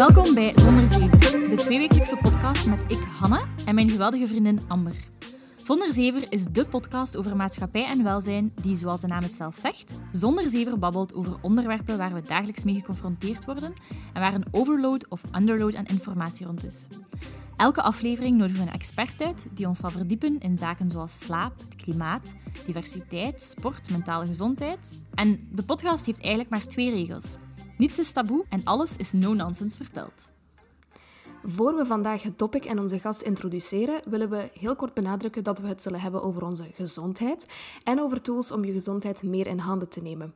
Welkom bij Zonder Zever, de tweewekelijkse podcast met ik, Hanna, en mijn geweldige vriendin Amber. Zonder Zever is de podcast over maatschappij en welzijn die, zoals de naam het zelf zegt, zonder zever babbelt over onderwerpen waar we dagelijks mee geconfronteerd worden en waar een overload of underload aan informatie rond is. Elke aflevering nodigen we een expert uit die ons zal verdiepen in zaken zoals slaap, het klimaat, diversiteit, sport, mentale gezondheid. En de podcast heeft eigenlijk maar twee regels. Niets is taboe en alles is no-nonsense verteld. Voor we vandaag het topic en onze gast introduceren, willen we heel kort benadrukken dat we het zullen hebben over onze gezondheid en over tools om je gezondheid meer in handen te nemen.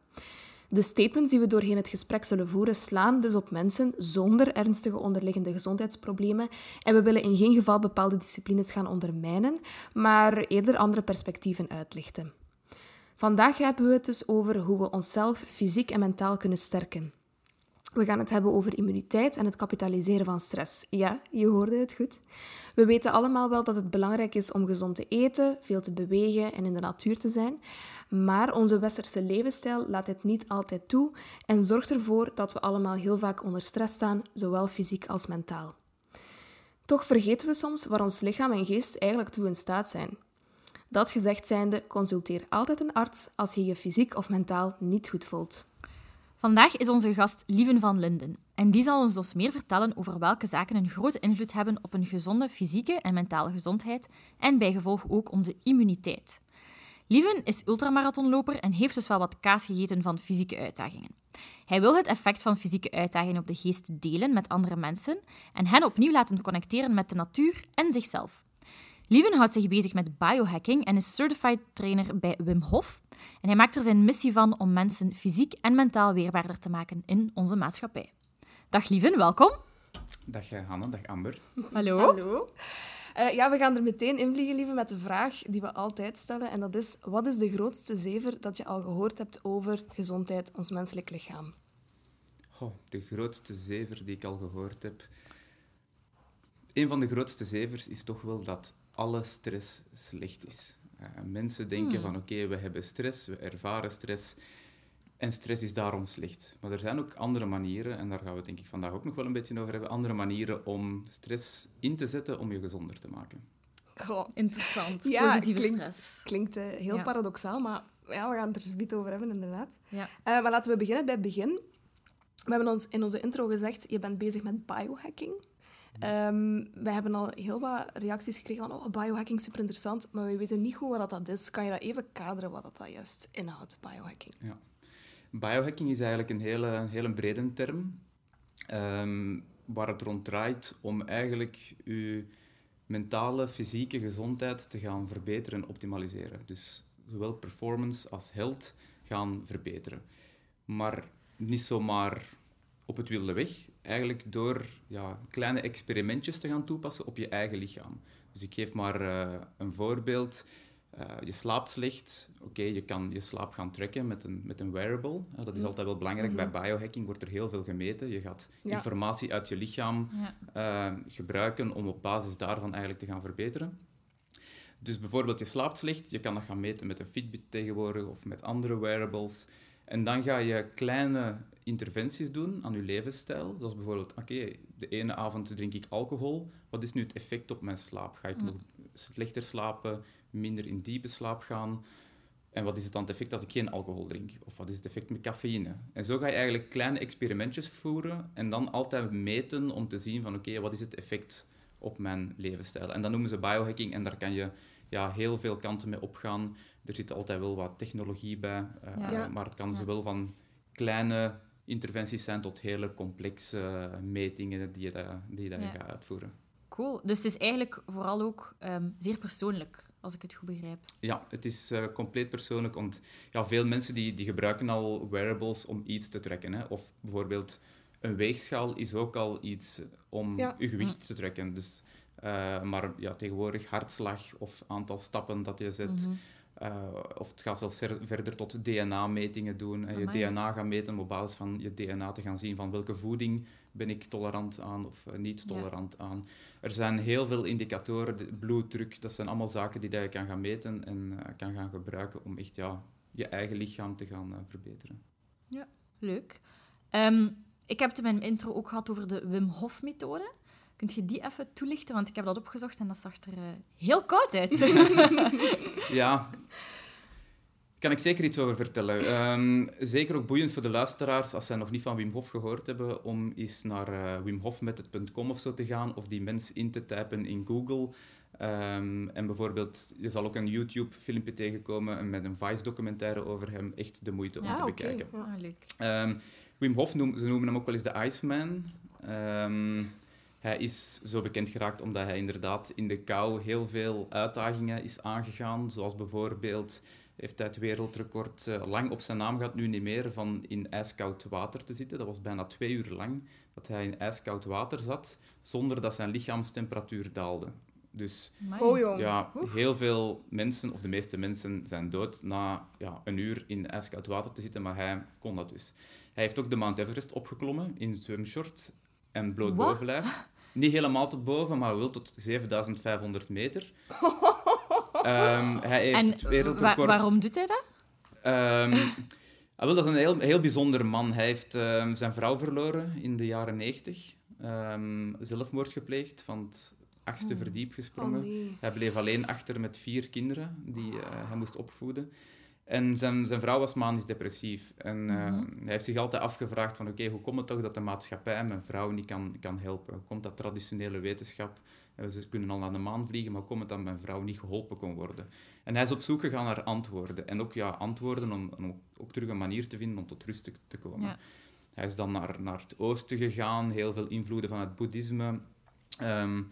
De statements die we doorheen het gesprek zullen voeren slaan dus op mensen zonder ernstige onderliggende gezondheidsproblemen en we willen in geen geval bepaalde disciplines gaan ondermijnen, maar eerder andere perspectieven uitlichten. Vandaag hebben we het dus over hoe we onszelf fysiek en mentaal kunnen sterken. We gaan het hebben over immuniteit en het kapitaliseren van stress. Ja, je hoorde het goed. We weten allemaal wel dat het belangrijk is om gezond te eten, veel te bewegen en in de natuur te zijn. Maar onze westerse levensstijl laat dit niet altijd toe en zorgt ervoor dat we allemaal heel vaak onder stress staan, zowel fysiek als mentaal. Toch vergeten we soms waar ons lichaam en geest eigenlijk toe in staat zijn. Dat gezegd zijnde, consulteer altijd een arts als je je fysiek of mentaal niet goed voelt. Vandaag is onze gast Lieven van Linden. En die zal ons dus meer vertellen over welke zaken een grote invloed hebben op een gezonde fysieke en mentale gezondheid en bijgevolg ook onze immuniteit. Lieven is ultramarathonloper en heeft dus wel wat kaas gegeten van fysieke uitdagingen. Hij wil het effect van fysieke uitdagingen op de geest delen met andere mensen en hen opnieuw laten connecteren met de natuur en zichzelf. Lieven houdt zich bezig met biohacking en is certified trainer bij Wim Hof. En hij maakt er zijn missie van om mensen fysiek en mentaal weerbaarder te maken in onze maatschappij. Dag Lieven, welkom. Dag eh, Hanne, dag Amber. Hallo. Hallo. Uh, ja, we gaan er meteen in vliegen, lieve, met de vraag die we altijd stellen. En dat is, wat is de grootste zever dat je al gehoord hebt over gezondheid, ons menselijk lichaam? Oh, de grootste zever die ik al gehoord heb... Een van de grootste zevers is toch wel dat alle stress slecht is. Uh, mensen denken Hmm. van oké, we hebben stress, we ervaren stress en stress is daarom slecht. Maar er zijn ook andere manieren, en daar gaan we het denk ik vandaag ook nog wel een beetje over hebben, andere manieren om stress in te zetten om je gezonder te maken. Goh, Interessant. Ja, Positieve klinkt- stress. klinkt eh, heel Ja. paradoxaal, maar ja, we gaan het er eens beetje over hebben, inderdaad. Ja. Eh, maar laten we beginnen bij het begin. We hebben ons in onze intro gezegd, je bent bezig met biohacking. Ehm we hebben al heel wat reacties gekregen van, oh, biohacking, super interessant, maar we weten niet goed wat dat is. Kan je dat even kaderen, wat dat juist inhoudt, biohacking? Ja. Biohacking is eigenlijk een hele, hele brede term, ehm, waar het rond draait om eigenlijk je mentale, fysieke gezondheid te gaan verbeteren en optimaliseren. Dus zowel performance als health gaan verbeteren. Maar niet zomaar op het wilde weg, eigenlijk door ja, kleine experimentjes te gaan toepassen op je eigen lichaam. Dus ik geef maar eh, een voorbeeld. Eh, je slaapt slecht. Oké, je kan je slaap gaan tracken met een, met een wearable. Eh, dat is Mm. altijd wel belangrijk. Bij biohacking wordt er heel veel gemeten. Je gaat Ja. informatie uit je lichaam Ja. gebruiken om op basis daarvan eigenlijk te gaan verbeteren. Dus bijvoorbeeld, je slaapt slecht. Je kan dat gaan meten met een Fitbit tegenwoordig of met andere wearables. En dan ga je kleine interventies doen aan je levensstijl. Zoals bijvoorbeeld, oké, de ene avond drink ik alcohol. Wat is nu het effect op mijn slaap? Ga ik Mm. nog slechter slapen, minder in diepe slaap gaan? En wat is het dan het effect als ik geen alcohol drink? Of wat is het effect met cafeïne? En zo ga je eigenlijk kleine experimentjes voeren en dan altijd meten om te zien van oké, wat is het effect op mijn levensstijl? En dat noemen ze biohacking en daar kan je ja, heel veel kanten mee opgaan. Er zit altijd wel wat technologie bij, eh. Ja. maar het kan Ja. zowel van kleine interventies zijn tot hele complexe metingen die je, dat- die je Ja. gaat uitvoeren. Cool. Dus het is eigenlijk vooral ook ehm, zeer persoonlijk, als ik het goed begrijp. Ja, het is eh, compleet persoonlijk, want ja, veel mensen die, die gebruiken al wearables om iets te trekken. Hè. Of bijvoorbeeld een weegschaal is ook al iets om Ja. je gewicht te trekken. Dus, eh, maar ja, tegenwoordig hartslag of aantal stappen dat je zet, Mhm. Eh, of het gaat zelfs ver- verder tot DNA-metingen doen. En je Amai. DNA gaan meten om op basis van je DNA te gaan zien van welke voeding ben ik tolerant aan of eh, niet Ja. tolerant aan. Er zijn heel veel indicatoren, de bloeddruk, dat zijn allemaal zaken die je kan gaan meten en eh, kan gaan gebruiken om echt ja, je eigen lichaam te gaan eh, verbeteren. Leuk. Ehm, ik heb het in mijn intro ook gehad over de Wim Hof-methode. Kunt je die even toelichten? Want ik heb dat opgezocht en dat zag er uh, heel koud uit. ja, kan ik zeker iets over vertellen. Um, zeker ook boeiend voor de luisteraars, als zij nog niet van Wim Hof gehoord hebben, om eens naar uh, wimhofmethod.com of zo te gaan, of die mens in te typen in Google. Um, en bijvoorbeeld, je zal ook een YouTube-filmpje tegenkomen met een Vice-documentaire over hem. Echt de moeite om ja, te okay. bekijken. Ja, leuk. Um, Wim Hof, noem, ze noemen hem ook wel eens de Iceman. Hij is zo bekend geraakt omdat hij inderdaad in de kou heel veel uitdagingen is aangegaan. Zoals bijvoorbeeld heeft hij het wereldrecord uh, lang op zijn naam gehad, nu niet meer, van in ijskoud water te zitten. Dat was bijna twee uur lang dat hij in ijskoud water zat, zonder dat zijn lichaamstemperatuur daalde. Dus oh, jong. ja, heel veel mensen, of de meeste mensen, zijn dood na ja, een uur in ijskoud water te zitten, maar hij kon dat dus. Hij heeft ook de Mount Everest opgeklommen in zwemshort en bloot bovenlijf. Niet helemaal tot boven, maar wel tot 7500 meter. um, hij heeft En het wereldrecord... wa waarom doet hij dat? Um, ah, wel, dat is een heel, heel bijzonder man. Hij heeft um, zijn vrouw verloren in de jaren 90. Um, zelfmoord gepleegd, van het achtste Oh. verdiep gesprongen. Oh, nee. Hij bleef alleen achter met vier kinderen die uh, hij moest opvoeden. En zijn, zijn vrouw was manisch depressief. En uh, Mhm. hij heeft zich altijd afgevraagd van oké, hoe komt het toch dat de maatschappij mijn vrouw niet kan, kan helpen? Hoe komt dat traditionele wetenschap, uh, ze kunnen al naar de maan vliegen, maar hoe komt het dat mijn vrouw niet geholpen kon worden? En hij is op zoek gegaan naar antwoorden. En ook ja, antwoorden om, om ook terug een manier te vinden om tot rust te, te komen. Ja. Hij is dan naar, naar het oosten gegaan, heel veel invloeden van het boeddhisme. Um,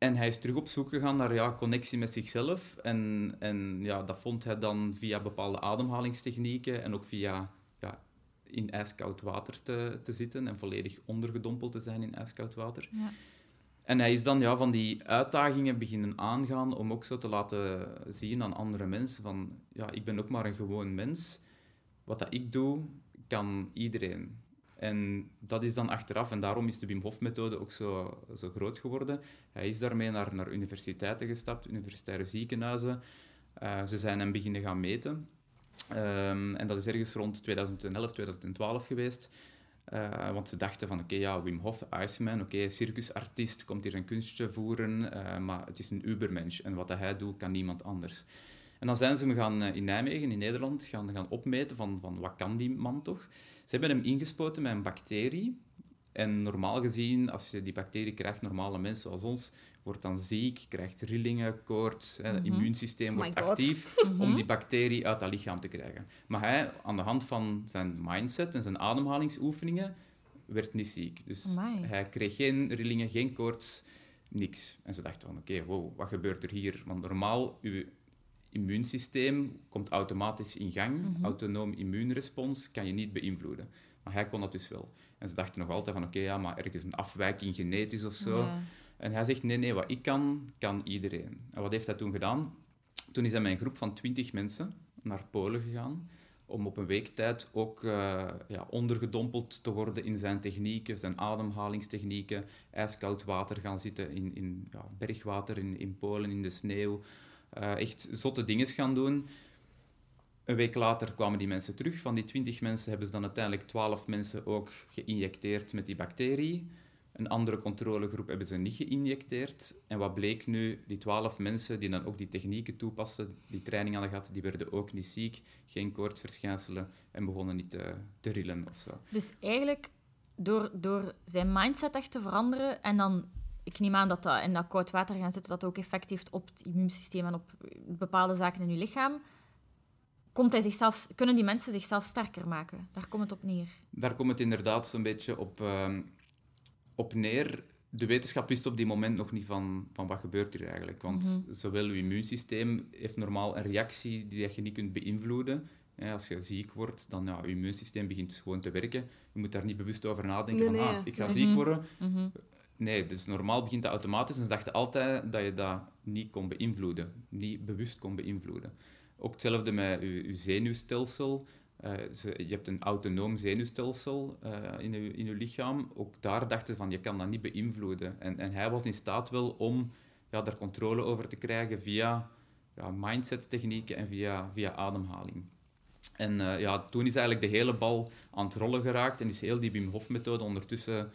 en hij is terug op zoek gegaan naar ja, connectie met zichzelf. En, en ja, dat vond hij dan via bepaalde ademhalingstechnieken en ook via ja, in ijskoud water te, te zitten en volledig ondergedompeld te zijn in ijskoud water. Ja. En hij is dan ja, van die uitdagingen beginnen aangaan om ook zo te laten zien aan andere mensen van ja, ik ben ook maar een gewoon mens. Wat dat ik doe, kan iedereen. En dat is dan achteraf, en daarom is de Wim Hof-methode ook zo, zo groot geworden. Hij is daarmee naar, naar universiteiten gestapt, universitaire ziekenhuizen. Uh, ze zijn hem beginnen gaan meten. Um, en dat is ergens rond 2011, 2012 geweest. Uh, want ze dachten van, oké, ja, Wim Hof, Iceman, oké, circusartiest, komt hier een kunstje voeren, uh, maar het is een ubermensch. En wat hij doet, kan niemand anders. En dan zijn ze hem gaan in Nijmegen, in Nederland, gaan, gaan opmeten van, van wat kan die man toch? Ze hebben hem ingespoten met een bacterie. En normaal gezien, als je die bacterie krijgt, normale mensen zoals ons, wordt dan ziek, krijgt rillingen, koorts, mm -hmm. het immuunsysteem oh wordt actief mm -hmm. om die bacterie uit dat lichaam te krijgen. Maar hij, aan de hand van zijn mindset en zijn ademhalingsoefeningen, werd niet ziek. Dus Amai. hij kreeg geen rillingen, geen koorts, niks. En ze dachten van, oké, okay, wow, wat gebeurt er hier? Want normaal, uw immuunsysteem komt automatisch in gang. Mm -hmm. Autonoom immuunrespons kan je niet beïnvloeden. Maar hij kon dat dus wel. En ze dachten nog altijd van, oké, okay, ja, maar ergens een afwijking genetisch of zo. Ja. En hij zegt, nee, nee, wat ik kan, kan iedereen. En wat heeft hij toen gedaan? Toen is hij met een groep van twintig mensen naar Polen gegaan, om op een week tijd ook uh, ja, ondergedompeld te worden in zijn technieken, zijn ademhalingstechnieken, ijskoud water gaan zitten in, in ja, bergwater in, in Polen, in de sneeuw. Uh, echt zotte dingen gaan doen. Een week later kwamen die mensen terug. Van die twintig mensen hebben ze dan uiteindelijk twaalf mensen ook geïnjecteerd met die bacterie. Een andere controlegroep hebben ze niet geïnjecteerd. En wat bleek nu? Die twaalf mensen die dan ook die technieken toepassen, die training hadden gehad, die werden ook niet ziek, geen koortsverschijnselen en begonnen niet te, te rillen of zo. Dus eigenlijk, door, door zijn mindset echt te veranderen en dan ik neem aan dat dat in dat koud water gaan zitten, dat ook effect heeft op het immuunsysteem en op bepaalde zaken in je lichaam. Komt hij zichzelf, kunnen die mensen zichzelf sterker maken? Daar komt het op neer. Daar komt het inderdaad zo'n beetje op, uh, op neer. De wetenschap wist op die moment nog niet van, van wat gebeurt hier eigenlijk. Want mm -hmm. zowel je immuunsysteem heeft normaal een reactie die je niet kunt beïnvloeden. Ja, als je ziek wordt, dan ja, je immuunsysteem begint gewoon te werken. Je moet daar niet bewust over nadenken nee, van, nee. ah, ik ga nee. ziek worden. Mm -hmm. Nee, dus normaal begint dat automatisch. En ze dachten altijd dat je dat niet kon beïnvloeden. Niet bewust kon beïnvloeden. Ook hetzelfde met je, zenuwstelsel. Ze, je hebt een autonoom zenuwstelsel uh, in, je, in lichaam. Ook daar dachten ze van, je kan dat niet beïnvloeden. En, en hij was in staat wel om ja, daar controle over te krijgen via ja, mindset-technieken en via, via ademhaling. En eh, ja, toen is eigenlijk de hele bal aan het rollen geraakt en is heel die Wim Hof-methode ondertussen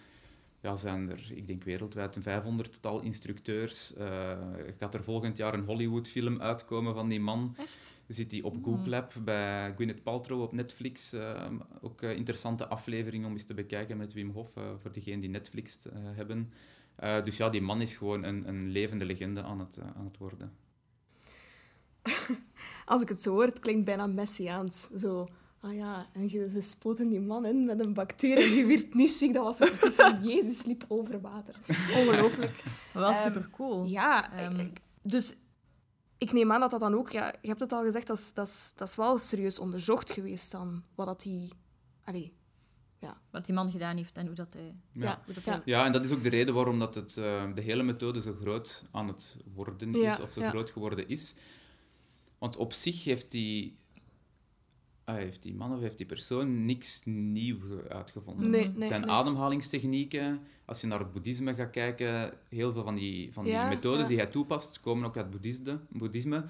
ja, zijn er, ik denk wereldwijd, een 500-tal instructeurs. Uh, gaat er volgend jaar een Hollywood-film uitkomen van die man. Echt? Zit hij op Goop Lab bij Gwyneth Paltrow op Netflix. Uh, ook een interessante aflevering om eens te bekijken met Wim Hof, uh, voor degenen die Netflix hebben. dus ja, die man is gewoon een, een levende legende aan het, aan het worden. Als ik het zo hoor, het klinkt bijna messiaans. Zo Ah ja, en ze spoten die man in met een bacterie die werd niet ziek. Dat was precies van Jezus liep over water. Ongelooflijk. Wel um, super cool. Ja, um, dus ik neem aan dat dat dan ook... Ja, je hebt het al gezegd, dat is, dat is, dat is wel serieus onderzocht geweest dan. Wat dat die... Allee, ja. Wat die man gedaan heeft en hoe dat hij... Ja, hoe dat ja. ja en dat is ook de reden waarom dat het, uh, de hele methode zo groot aan het worden is, ja, of zo groot geworden is. Want op zich heeft die ah, heeft die man of heeft die persoon niks nieuw uitgevonden. Nee, nee, zijn ademhalingstechnieken. Als je naar het boeddhisme gaat kijken, heel veel van die, van die methodes die hij toepast, komen ook uit boeddhisme, boeddhisme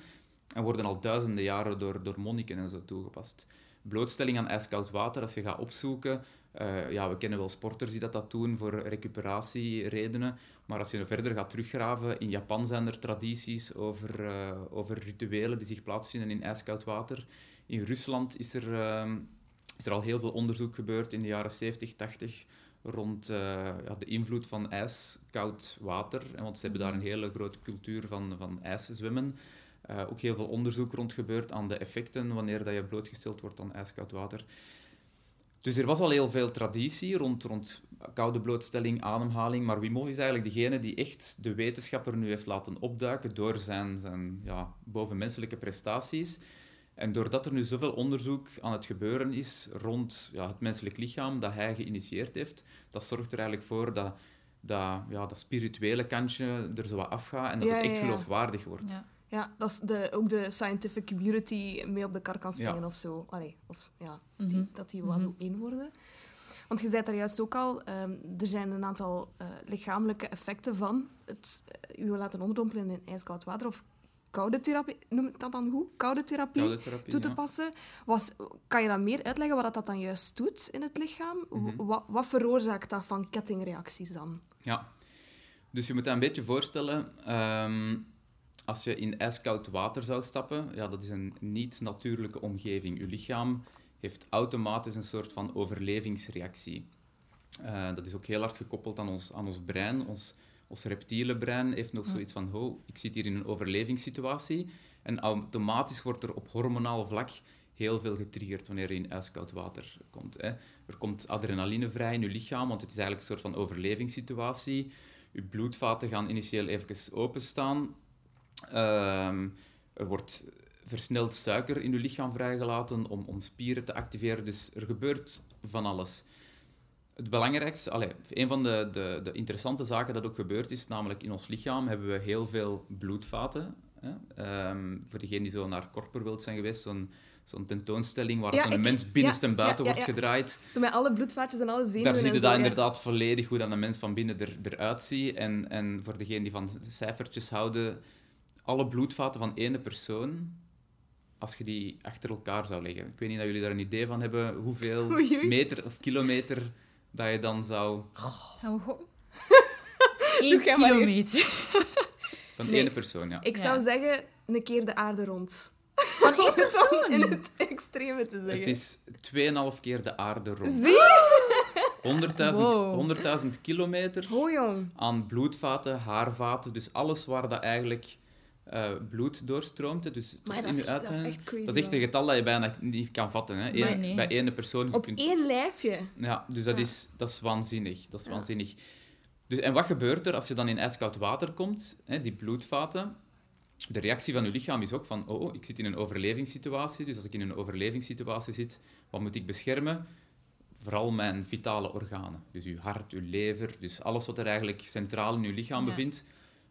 en worden al duizenden jaren door, door monniken en zo toegepast. Blootstelling aan ijskoud water, als je gaat opzoeken, uh, ja, we kennen wel sporters die dat, dat doen voor recuperatieredenen, maar als je verder gaat teruggraven, in Japan zijn er tradities over, uh, over rituelen die zich plaatsvinden in ijskoud water. In Rusland is er, ehm, is er al heel veel onderzoek gebeurd in de jaren 70, 80 rond uh, ja, de invloed van ijs, koud water. Want ze hebben daar een hele grote cultuur van, van ijszwemmen. Uh, ook heel veel onderzoek rond gebeurd aan de effecten wanneer dat je blootgesteld wordt aan ijskoud water. Dus er was al heel veel traditie rond, rond koude blootstelling, ademhaling. Maar Wim Hof is eigenlijk degene die echt de wetenschapper nu heeft laten opduiken door zijn, zijn ja, bovenmenselijke prestaties. En doordat er nu zoveel onderzoek aan het gebeuren is rond ja, het menselijk lichaam dat hij geïnitieerd heeft, dat zorgt er eigenlijk voor dat dat, ja, dat spirituele kantje er zo wat afgaat en dat het echt geloofwaardig wordt. Ja. Ja, dat is de, ook de scientific community mee op de kar kan springen of zo. Allee, of, ja, die, mhm. dat die wel zo mhm. één worden. Want je zei daar juist ook al, um, er zijn een aantal uh, lichamelijke effecten van het uh, u laten onderdompelen in ijskoud water of koude therapie, noem ik dat dan hoe? Koude therapie, koude therapie toe te passen. Was, kan je dan meer uitleggen wat dat dan juist doet in het lichaam? Mhm. wat, wat, veroorzaakt dat van kettingreacties dan? Ja, dus je moet je een beetje voorstellen... Um, als je in ijskoud water zou stappen, ja, dat is een niet-natuurlijke omgeving. Je lichaam heeft automatisch een soort van overlevingsreactie. Uh, dat is ook heel hard gekoppeld aan ons, aan ons brein. Ons ons reptiele brein heeft nog zoiets van, oh, ik zit hier in een overlevingssituatie. En automatisch wordt er op hormonaal vlak heel veel getriggerd wanneer je in ijskoud water komt. Hè. Er komt adrenaline vrij in je lichaam, want het is eigenlijk een soort van overlevingssituatie. Je bloedvaten gaan initieel even openstaan. Uh, er wordt versneld suiker in je lichaam vrijgelaten om, om spieren te activeren. Dus er gebeurt van alles. Het belangrijkste, allez, een van de, de, de, interessante zaken dat ook gebeurd is, namelijk in ons lichaam hebben we heel veel bloedvaten. Hè? Um, voor degenen die zo naar Korper wilt zijn geweest, zo'n zo'n tentoonstelling waar ja, zo'n mens binnenste en buiten wordt gedraaid. Zo met alle bloedvaatjes en alle zenuwen Daar zie je dat inderdaad volledig hoe dan een mens van binnen er, eruit ziet. En, en voor degenen die van cijfertjes houden, alle bloedvaten van één persoon, als je die achter elkaar zou leggen. Ik weet niet of jullie daar een idee van hebben hoeveel meter of kilometer dat je dan zou... Gaan we gewoon... Eén kilometer. Van één persoon, ja. Ik zou zeggen, een keer de aarde rond. Van één persoon? in het extreme te zeggen. Het is 2,5 keer de aarde rond. Zie 100.000 kilometer oh, jong. aan bloedvaten, haarvaten, dus alles waar dat eigenlijk uh, bloed doorstroomt. Dus maar dat is, echt, dat is echt crazy. Dat is echt een getal dat je bijna niet kan vatten. Hè. Eén, Bij één persoon. Op één lijfje? Ja, dus dat, Is, dat is waanzinnig. Dat is waanzinnig. Dus, en wat gebeurt er als je dan in ijskoud water komt? Hè, die bloedvaten. De reactie van je lichaam is ook van, oh, ik zit in een overlevingssituatie. Dus als ik in een overlevingssituatie zit, wat moet ik beschermen? Vooral mijn vitale organen. Dus je hart, je lever, dus alles wat er eigenlijk centraal in je lichaam bevindt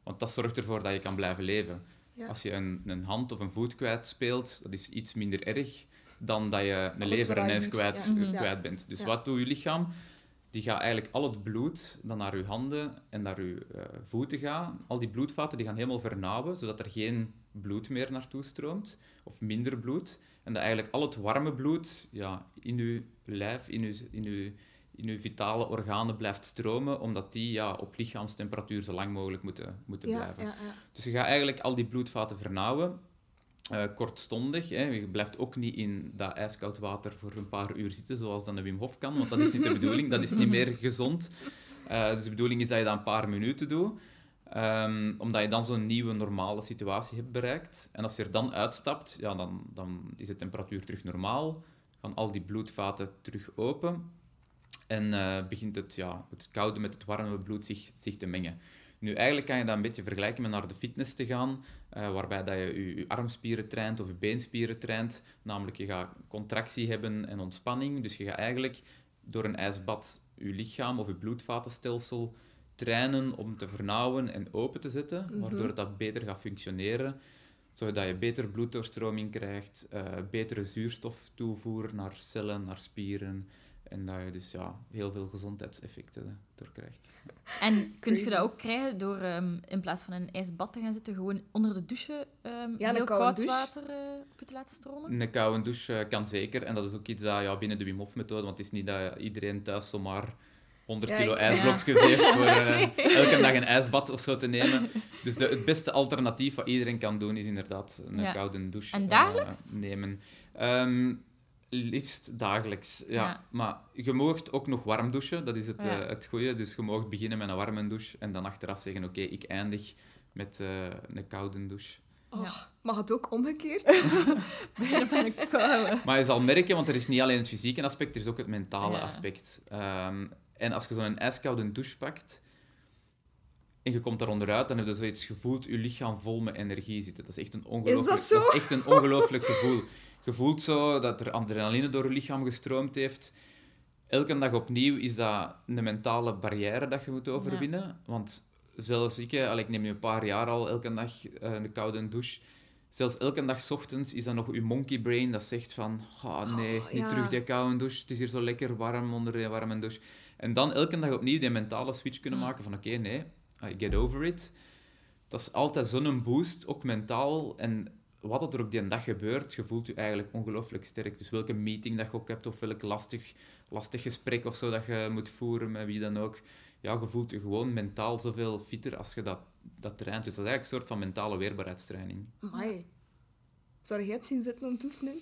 want dat zorgt ervoor dat je kan blijven leven. Als je een, een hand of een voet kwijt speelt, dat is iets minder erg dan dat je een lever en kwijt, mhm. kwijt bent. Dus wat doet je lichaam? Die gaat eigenlijk al het bloed dat naar je handen en naar je uh, voeten gaat, al die bloedvaten die gaan helemaal vernauwen, zodat er geen bloed meer naartoe stroomt, of minder bloed. En dat eigenlijk al het warme bloed ja, in uw lijf, in uw, in, uw, in uw vitale organen blijft stromen, omdat die ja, op lichaamstemperatuur zo lang mogelijk moeten, moeten Ja, blijven. ja, ja. Dus je gaat eigenlijk al die bloedvaten vernauwen, eh, kortstondig. Hè. Je blijft ook niet in dat ijskoud water voor een paar uur zitten, zoals dan de Wim Hof kan, want dat is niet de bedoeling. Dat is niet meer gezond. Eh, dus de bedoeling is dat je dat een paar minuten doet, ehm, omdat je dan zo'n nieuwe normale situatie hebt bereikt. En als je er dan uitstapt, ja, dan, dan is de temperatuur terug normaal, gaan al die bloedvaten terug open en eh, begint het, ja, het koude met het warme bloed zich, zich te mengen. Nu, eigenlijk kan je dat een beetje vergelijken met naar de fitness te gaan, eh, waarbij dat je, je je armspieren traint of je beenspieren traint. Namelijk, je gaat contractie hebben en ontspanning. Dus je gaat eigenlijk door een ijsbad je lichaam of je bloedvatenstelsel trainen om te vernauwen en open te zetten, waardoor dat beter gaat functioneren, zodat je beter bloeddoorstroming krijgt, eh, betere zuurstoftoevoer naar cellen, naar spieren, en dat je dus ja, heel veel gezondheidseffecten door krijgt. En kun je dat ook krijgen door ehm, in plaats van in een ijsbad te gaan zitten, gewoon onder de douche ehm Ja, heel koude koud douche. water eh, op je te laten stromen? Een koude douche eh, kan zeker. En dat is ook iets dat ja, binnen de Wim Hof methode, want het is niet dat iedereen thuis zomaar 100 Ja, kilo ik- ijsblokjes heeft voor eh, elke dag een ijsbad of zo te nemen. Dus de, het beste alternatief wat iedereen kan doen, is inderdaad een Ja. koude douche En dagelijks? nemen. Ehm, liefst dagelijks, ja. Ja. Maar je moogt ook nog warm douchen, dat is het, Ja. eh, het goede. Dus je moogt beginnen met een warme douche en dan achteraf zeggen, oké, ik eindig met eh, een koude douche. Oh, Ja. Mag het ook omgekeerd? Bijna van een koude. Maar je zal merken, want er is niet alleen het fysieke aspect, er is ook het mentale Ja. aspect. Ehm, en als je zo'n ijskoude douche pakt en je komt daar onderuit, dan heb je zoiets gevoeld, je lichaam vol met energie zitten. Dat is echt een ongelooflijk, zo? is echt een ongelooflijk gevoel. Je voelt zo dat er adrenaline door je lichaam gestroomd heeft. Elke dag opnieuw is dat een mentale barrière dat je moet overwinnen. Want zelfs ik, al, ik neem nu een paar jaar al elke dag eh, een koude douche. Zelfs elke dag 's ochtends is dat nog je monkey brain dat zegt van oh, nee, Oh, niet ja. terug die koude douche. Het is hier zo lekker warm onder die warme douche. En dan elke dag opnieuw die mentale switch kunnen Mm. maken van oké, nee, I get over it. Dat is altijd zo'n boost, ook mentaal. En wat er ook die dag gebeurt, je voelt je eigenlijk ongelooflijk sterk. Dus welke meeting dat je ook hebt, of welk lastig, lastig gesprek of zo dat je moet voeren met wie dan ook. Ja, je voelt je gewoon mentaal zoveel fitter als je dat, dat traint. Dus dat is eigenlijk een soort van mentale weerbaarheidstraining. Amai. Zou jij het zien zitten om te oefenen?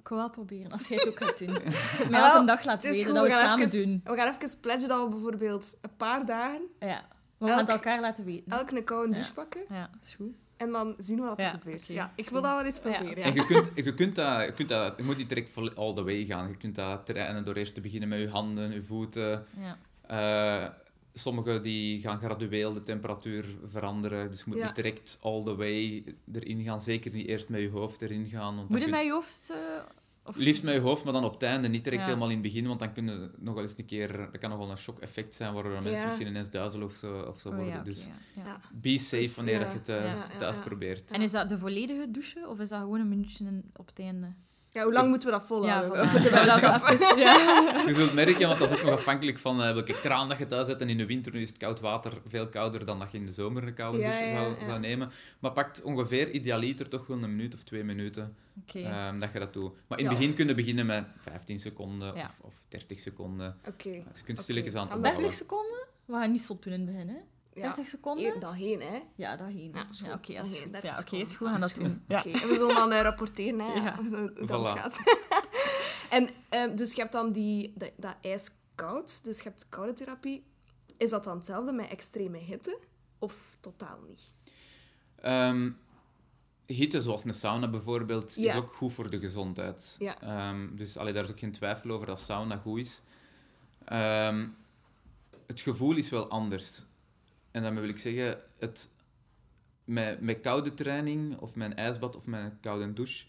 Ik wil wel proberen, als jij het ook gaat doen. Als je het Ah, mij wel, elke dag is weten, goed, dat we we het gaan samen even- doen. We gaan even pledgen dat we bijvoorbeeld een paar dagen Ja. We gaan het elkaar laten weten. elk een koude Ja. douche pakken. Ja, is goed. En dan zien we wat er Ja, gebeurt. ja, ik wil dat wel eens Ja. proberen. En Ja. je kunt, je kunt dat... Je, kunt dat, je moet niet direct all the way gaan. Je kunt dat trainen door eerst te beginnen met je handen, je voeten. Ja. Eh, Sommigen die gaan gradueel de temperatuur veranderen. Dus je moet Ja. niet direct all the way erin gaan. Zeker niet eerst met je hoofd erin gaan. Want Moet je kun- met je hoofd... eh, of... Liefst met je hoofd, maar dan op het einde. Niet direct Ja. helemaal in het begin, want dan kunnen nog wel eens een keer... Dat kan nog wel een shock-effect zijn, waardoor mensen misschien ineens duizelig of zo, of zo Oh, worden. ja, Dus ja, ja. Ja. be safe Dus, wanneer ja. je het eh, Ja, ja, thuis ja. probeert. En is dat de volledige douche, of is dat gewoon een minuutje in- op het einde? Ja, hoe lang moeten we dat volhouden? Dat is ja. Je zult merken, want dat is ook nog afhankelijk van eh, welke kraan dat je thuis hebt. En in de winter is het koud water veel kouder dan dat je in de zomer een koude Ja, douche ja, zou, ja. zou nemen. Maar pakt ongeveer idealiter toch wel een minuut of twee minuten Oké. ehm, dat je dat doet. Maar in het Ja. begin kun je beginnen met 15 seconden Ja. of, of 30 seconden. Oké. Dus je kunt stilletjes aan opbouwen. 30 seconden? We gaan niet zo doen in het begin, hè? Ja. 30 seconden? Eer- heen, hè. Ja, dat heen. Ja, is goed. Ja, oké, is Ja, goed. is goed. We gaan dat doen. Ja. En we zullen dan eh, rapporteren, hè, Ja. hoe dat Voilà. gaat. en eh, dus je hebt dan die, dat, dat ijskoud, dus je hebt koude therapie. Is dat dan hetzelfde met extreme hitte? Of totaal niet? Ehm, hitte, zoals een sauna bijvoorbeeld, Ja. is ook goed voor de gezondheid. Ja. Ehm, dus allee, daar is ook geen twijfel over dat sauna goed is. Ehm, het gevoel is wel anders. En daarmee wil ik zeggen, het, met, met koude training, of met een ijsbad, of met een koude douche,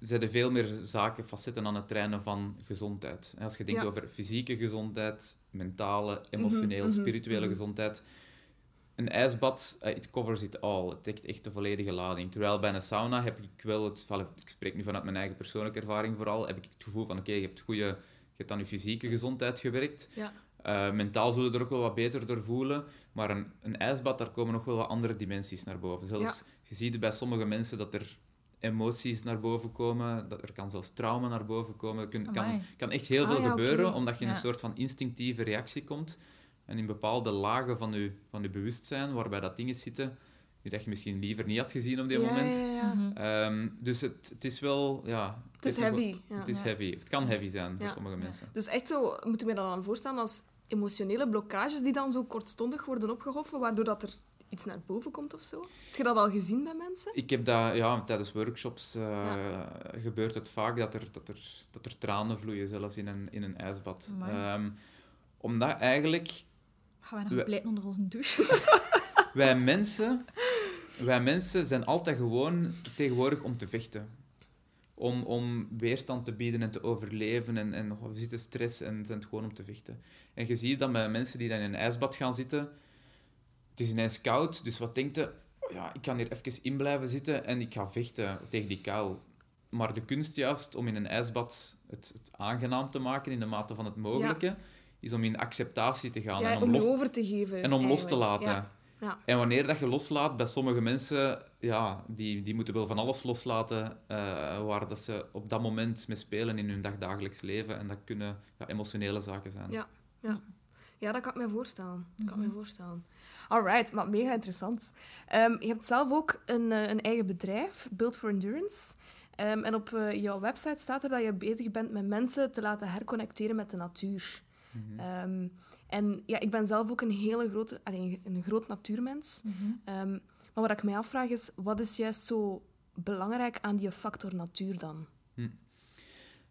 zijn er veel meer zaken, facetten aan het trainen van gezondheid. En Als je denkt Ja. over fysieke gezondheid, mentale, emotioneel, mhm, spirituele mhm. gezondheid, een ijsbad, eh, it covers it all. Het dekt echt de volledige lading. Terwijl bij een sauna heb ik wel het... Ik spreek nu vanuit mijn eigen persoonlijke ervaring vooral. Heb ik het gevoel van, oké, je hebt goede... Je hebt aan je fysieke gezondheid gewerkt. Ja. Eh, mentaal zullen we er ook wel wat beter door voelen. Maar een, een ijsbad, daar komen nog wel wat andere dimensies naar boven. Zelfs, je ziet bij sommige mensen dat er emoties naar boven komen. Dat, er kan zelfs trauma naar boven komen. Er kun- kan, kan echt heel Ah, veel ja, gebeuren, omdat je in Ja. een soort van instinctieve reactie komt. En in bepaalde lagen van je, van je bewustzijn, waarbij dat dingen zitten die dat je misschien liever niet had gezien op dit ja, moment. Ja, ja, ja. Mhm. Ehm, dus het, het is wel, ja... Het is wel- heavy. Ja. Het is Ja. heavy. Het kan heavy zijn voor sommige Ja. mensen. Dus echt zo, moet je me dat dan voorstellen als emotionele blokkages die dan zo kortstondig worden opgehoffen, waardoor dat er iets naar boven komt of zo? Heb je dat al gezien bij mensen? Ik heb dat, ja, tijdens workshops eh, gebeurt het vaak dat er, dat, er, dat er tranen vloeien, zelfs in een, in een ijsbad. Ehm, omdat eigenlijk Gaan wij nog pleiten onder onze douche? wij mensen, wij mensen zijn altijd gewoon tegenwoordig om te vechten. Om, om weerstand te bieden en te overleven. En, en we zitten stress en zijn het gewoon om te vechten. En je ziet dat bij mensen die dan in een ijsbad gaan zitten, het is ineens koud, dus wat denkt je? Oh ja, ik kan hier even in blijven zitten en ik ga vechten tegen die kou. Maar de kunst juist om in een ijsbad het, het aangenaam te maken in de mate van het mogelijke, is om in acceptatie te gaan ja, en om los, over te geven. en om los te laten. Ja. Ja. En wanneer dat je loslaat, bij sommige mensen, ja, die, die moeten wel van alles loslaten eh, waar dat ze op dat moment mee spelen in hun dagdagelijks leven. En dat kunnen ja, emotionele zaken zijn. Ja. Ja, dat kan ik me voorstellen. Dat kan ik me Mhm. voorstellen. Alright, maar mega interessant. Ehm, je hebt zelf ook een, eh, een eigen bedrijf, Build for Endurance. Ehm, en op eh, jouw website staat er dat je bezig bent met mensen te laten herconnecteren met de natuur. Ehm, en ja, ik ben zelf ook een hele grote, allee, een groot natuurmens. Mhm. Ehm, maar wat ik mij afvraag is, wat is juist zo belangrijk aan die factor natuur dan?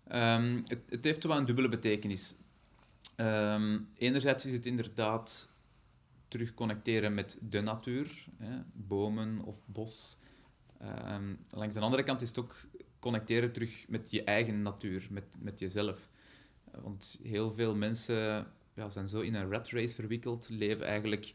Ehm, het, het heeft wel een dubbele betekenis. Ehm, enerzijds is het inderdaad terug connecteren met de natuur, hè, bomen of bos. Ehm, langs de andere kant is het ook connecteren terug met je eigen natuur, met, met jezelf. Want heel veel mensen ja, zijn zo in een rat race verwikkeld, leven eigenlijk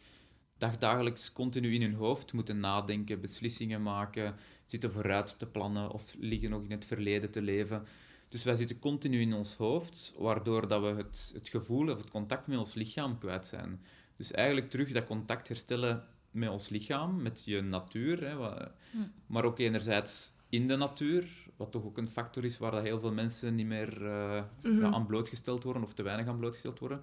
dagdagelijks continu in hun hoofd, moeten nadenken, beslissingen maken, zitten vooruit te plannen of liggen nog in het verleden te leven. Dus wij zitten continu in ons hoofd, waardoor dat we het, het gevoel of het contact met ons lichaam kwijt zijn. Dus eigenlijk terug dat contact herstellen met ons lichaam, met je natuur, hè, Hm. maar ook enerzijds in de natuur, wat toch ook een factor is waar dat heel veel mensen niet meer eh, Mhm. aan blootgesteld worden of te weinig aan blootgesteld worden.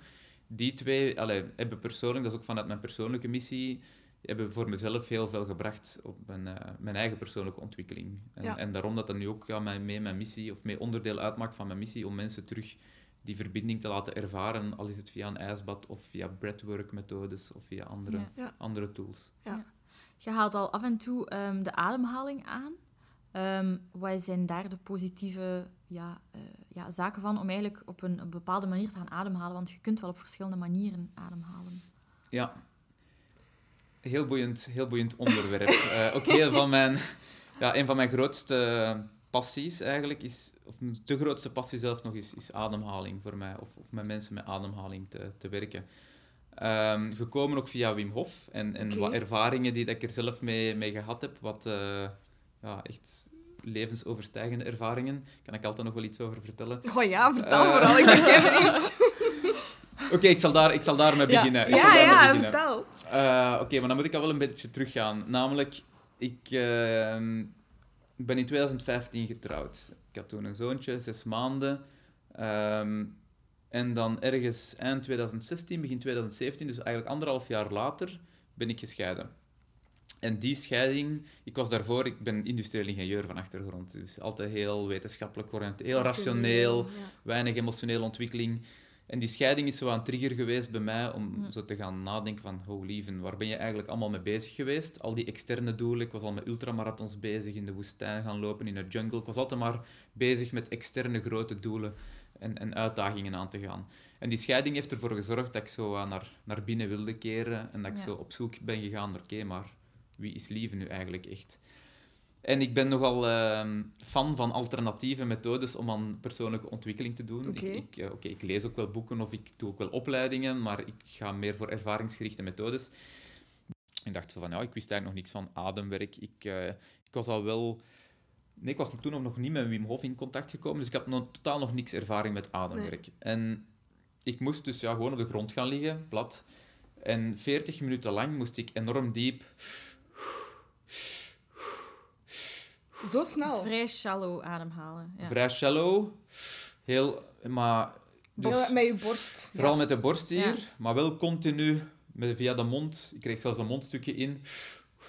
Die twee allee, hebben persoonlijk, dat is ook vanuit mijn persoonlijke missie, hebben voor mezelf heel veel gebracht op mijn, eh, mijn eigen persoonlijke ontwikkeling. En, Ja. en daarom dat dat nu ook ja, mee mijn missie, of mee onderdeel uitmaakt van mijn missie, om mensen terug die verbinding te laten ervaren, al is het via een ijsbad of via breathwork-methodes of via andere, Ja. Ja. andere tools. Je haalt al af en toe ehm, de ademhaling aan. Ehm, wat zijn daar de positieve ja, eh, ja, zaken van om eigenlijk op een, een bepaalde manier te gaan ademhalen? Want je kunt wel op verschillende manieren ademhalen. Ja. Heel boeiend, heel boeiend onderwerp. Eh, ook heel van mijn... Ja, een van mijn grootste passies eigenlijk is... Of de grootste passie zelf nog is, is ademhaling voor mij. Of, of met mensen met ademhaling te, te werken. Ehm, gekomen ook via Wim Hof. En, en wat ervaringen die dat ik er zelf mee, mee gehad heb. Wat eh, ja, echt levensoverstijgende ervaringen. Kan ik altijd nog wel iets over vertellen. Oh ja, vertel Eh. vooral. Ik ben kei benieuwd. Oké, ik zal daar, ik zal daarmee beginnen. Ik Ja, ja, beginnen. vertel. Eh, Oké, maar dan moet ik al wel een beetje teruggaan. Namelijk, ik ehm, ben in 2015 getrouwd. Ik had toen een zoontje, zes maanden. Ehm, en dan ergens eind 2016, begin 2017, dus eigenlijk anderhalf jaar later, ben ik gescheiden. En die scheiding, ik was daarvoor, ik ben industrieel ingenieur van achtergrond, dus altijd heel wetenschappelijk oriënteerd, heel rationeel, Ja. weinig emotionele ontwikkeling. En die scheiding is zo een trigger geweest bij mij om zo te gaan nadenken van, oh lieven, waar ben je eigenlijk allemaal mee bezig geweest? Al die externe doelen, ik was al met ultramarathons bezig, in de woestijn gaan lopen, in de jungle. Ik was altijd maar bezig met externe grote doelen en, en uitdagingen aan te gaan. En die scheiding heeft ervoor gezorgd dat ik zo naar, naar binnen wilde keren en dat ik Ja. zo op zoek ben gegaan naar, oké, maar wie is lieven nu eigenlijk echt? En ik ben nogal ehm, fan van alternatieve methodes om aan persoonlijke ontwikkeling te doen. Oké. Ik, ik, eh, oké, ik lees ook wel boeken of ik doe ook wel opleidingen, maar ik ga meer voor ervaringsgerichte methodes. Ik dacht van, ja, ik wist eigenlijk nog niks van ademwerk. Ik, eh, ik was al wel... Nee, ik was toen nog niet met Wim Hof in contact gekomen, dus ik had nog, totaal nog niks ervaring met ademwerk. En ik moest dus ja, gewoon op de grond gaan liggen, plat. En 40 minuten lang moest ik enorm diep Zo snel? Is vrij shallow ademhalen. Ja. Vrij shallow. Heel... Maar... Dus, met je borst. Vooral Ja. met de borst hier, Ja. maar wel continu met, via de mond. Ik kreeg zelfs een mondstukje in. Een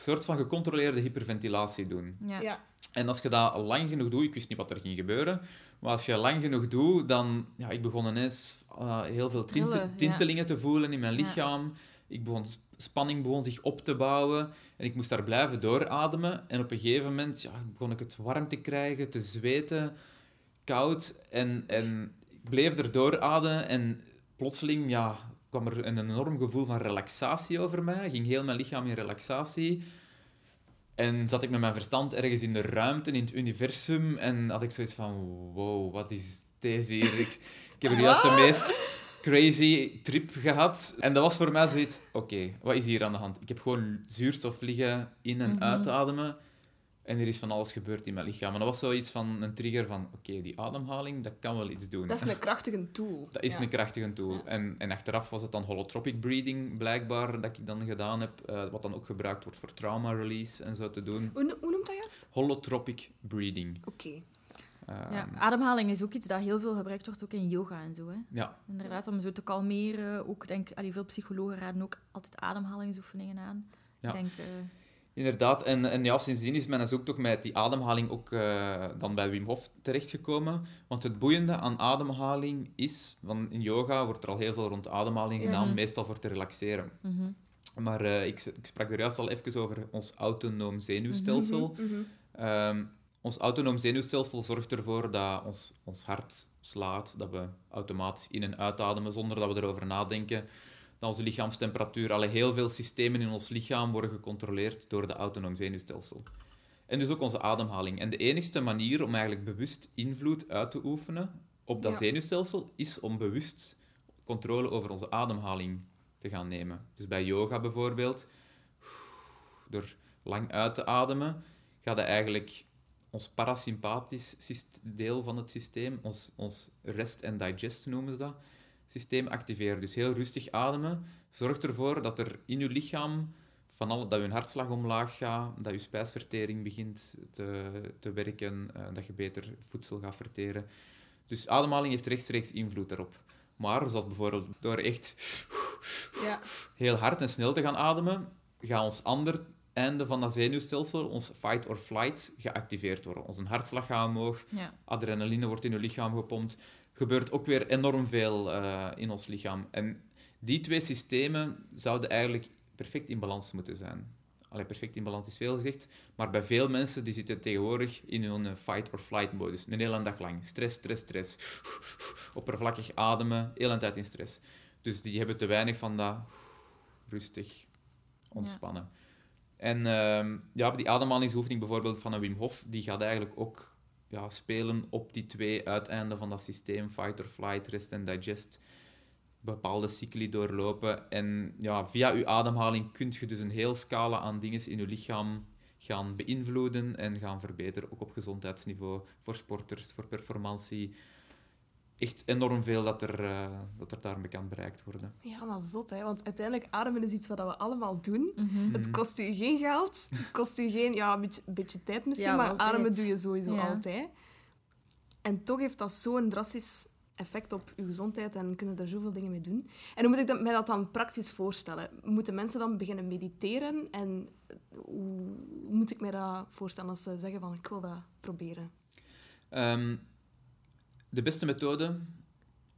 soort van gecontroleerde hyperventilatie doen. Ja. Ja. En als je dat lang genoeg doet, ik wist niet wat er ging gebeuren, maar als je lang genoeg doet, dan... Ja, ik begon ineens eh, heel veel tinte- Trillen, ja. tintelingen te voelen in mijn Ja. lichaam. Ik begon, spanning begon zich op te bouwen en ik moest daar blijven doorademen. En op een gegeven moment ja, begon ik het warm te krijgen, te zweten, koud. En, en ik bleef er doorademen en plotseling ja, kwam er een enorm gevoel van relaxatie over mij. Ging heel mijn lichaam in relaxatie. En zat ik met mijn verstand ergens in de ruimte, in het universum. En had ik zoiets van, wow, wat is deze hier? Ik, ik heb er juist de meest crazy trip gehad. En dat was voor mij zoiets, oké, wat is hier aan de hand? Ik heb gewoon zuurstof liggen in en Mhm. uitademen. En er is van alles gebeurd in mijn lichaam. En dat was zoiets van een trigger van, oké, die ademhaling, dat kan wel iets doen. Dat is een krachtige tool. Dat is Ja. een krachtige tool. Ja. En, en achteraf was het dan holotropic breathing, blijkbaar, dat ik dan gedaan heb. eh, wat dan ook gebruikt wordt voor trauma release en zo te doen. Hoe, hoe noemt dat juist? Holotropic breathing. Oké. Ehm, Ja, ademhaling is ook iets dat heel veel gebruikt wordt, ook in yoga en zo. Hè. ja. Inderdaad, om zo te kalmeren. Ook, denk, allee, veel psychologen raden ook altijd ademhalingsoefeningen aan. Ja. Ik denk, eh, Inderdaad, en, en ja, sindsdien is mijn zoektocht met die ademhaling ook eh, dan bij Wim Hof terechtgekomen. Want het boeiende aan ademhaling is, van in yoga wordt er al heel veel rond ademhaling gedaan, meestal voor te relaxeren. mhm. Maar eh, ik, ik sprak er juist al even over ons autonoom zenuwstelsel. Ehm, ons autonoom zenuwstelsel zorgt ervoor dat ons, ons hart slaat, dat we automatisch in- en uitademen zonder dat we erover nadenken. Dat onze lichaamstemperatuur, alle heel veel systemen in ons lichaam worden gecontroleerd door de autonoom zenuwstelsel. En dus ook onze ademhaling. En de enigste manier om eigenlijk bewust invloed uit te oefenen op dat Ja. zenuwstelsel is om bewust controle over onze ademhaling te gaan nemen. Dus bij yoga bijvoorbeeld, door lang uit te ademen, gaat het eigenlijk ons parasympathisch deel van het systeem, ons, ons rest and digest noemen ze dat, systeem activeren. Dus heel rustig ademen zorgt ervoor dat er in je lichaam van alle, dat je hartslag omlaag gaat, dat je spijsvertering begint te, te werken, eh, dat je beter voedsel gaat verteren. Dus ademhaling heeft rechtstreeks invloed daarop. Maar, zoals bijvoorbeeld door echt Ja. heel hard en snel te gaan ademen, gaat ons ander einde van dat zenuwstelsel, ons fight or flight, geactiveerd worden. Onze hartslag gaat omhoog, ja. adrenaline wordt in je lichaam gepompt. Gebeurt ook weer enorm veel eh, in ons lichaam. En die twee systemen zouden eigenlijk perfect in balans moeten zijn. Allee, perfect in balans is veel gezegd, maar bij veel mensen die zitten tegenwoordig in hun fight or flight modus. Een hele dag lang. Stress, stress, stress. Oppervlakkig ademen, de hele tijd in stress. Dus die hebben te weinig van dat rustig ontspannen. En ehm, ja, die ademhalingsoefening bijvoorbeeld van een Wim Hof, die gaat eigenlijk ook ja, spelen op die twee uiteinden van dat systeem, fight or flight, rest en digest, bepaalde cycli doorlopen. En ja, via uw ademhaling kunt je dus een heel scala aan dingen in je lichaam gaan beïnvloeden en gaan verbeteren, ook op gezondheidsniveau, voor sporters, voor performantie. Echt enorm veel dat er, eh, dat er daarmee kan bereikt worden. Ja, maar zot, hè. Want uiteindelijk ademen is iets wat we allemaal doen. Mhm. Het kost u geen geld. Het kost u geen... Ja, een beetje, een beetje tijd misschien, Ja, maar wel tijd. ademen doe je sowieso Ja. altijd. En toch heeft dat zo'n drastisch effect op je gezondheid en kunnen er zoveel dingen mee doen. En hoe moet ik dat, mij dat dan praktisch voorstellen? Moeten mensen dan beginnen mediteren? En hoe hoe moet ik mij dat voorstellen als ze zeggen van ik wil dat proberen? Ehm, de beste methode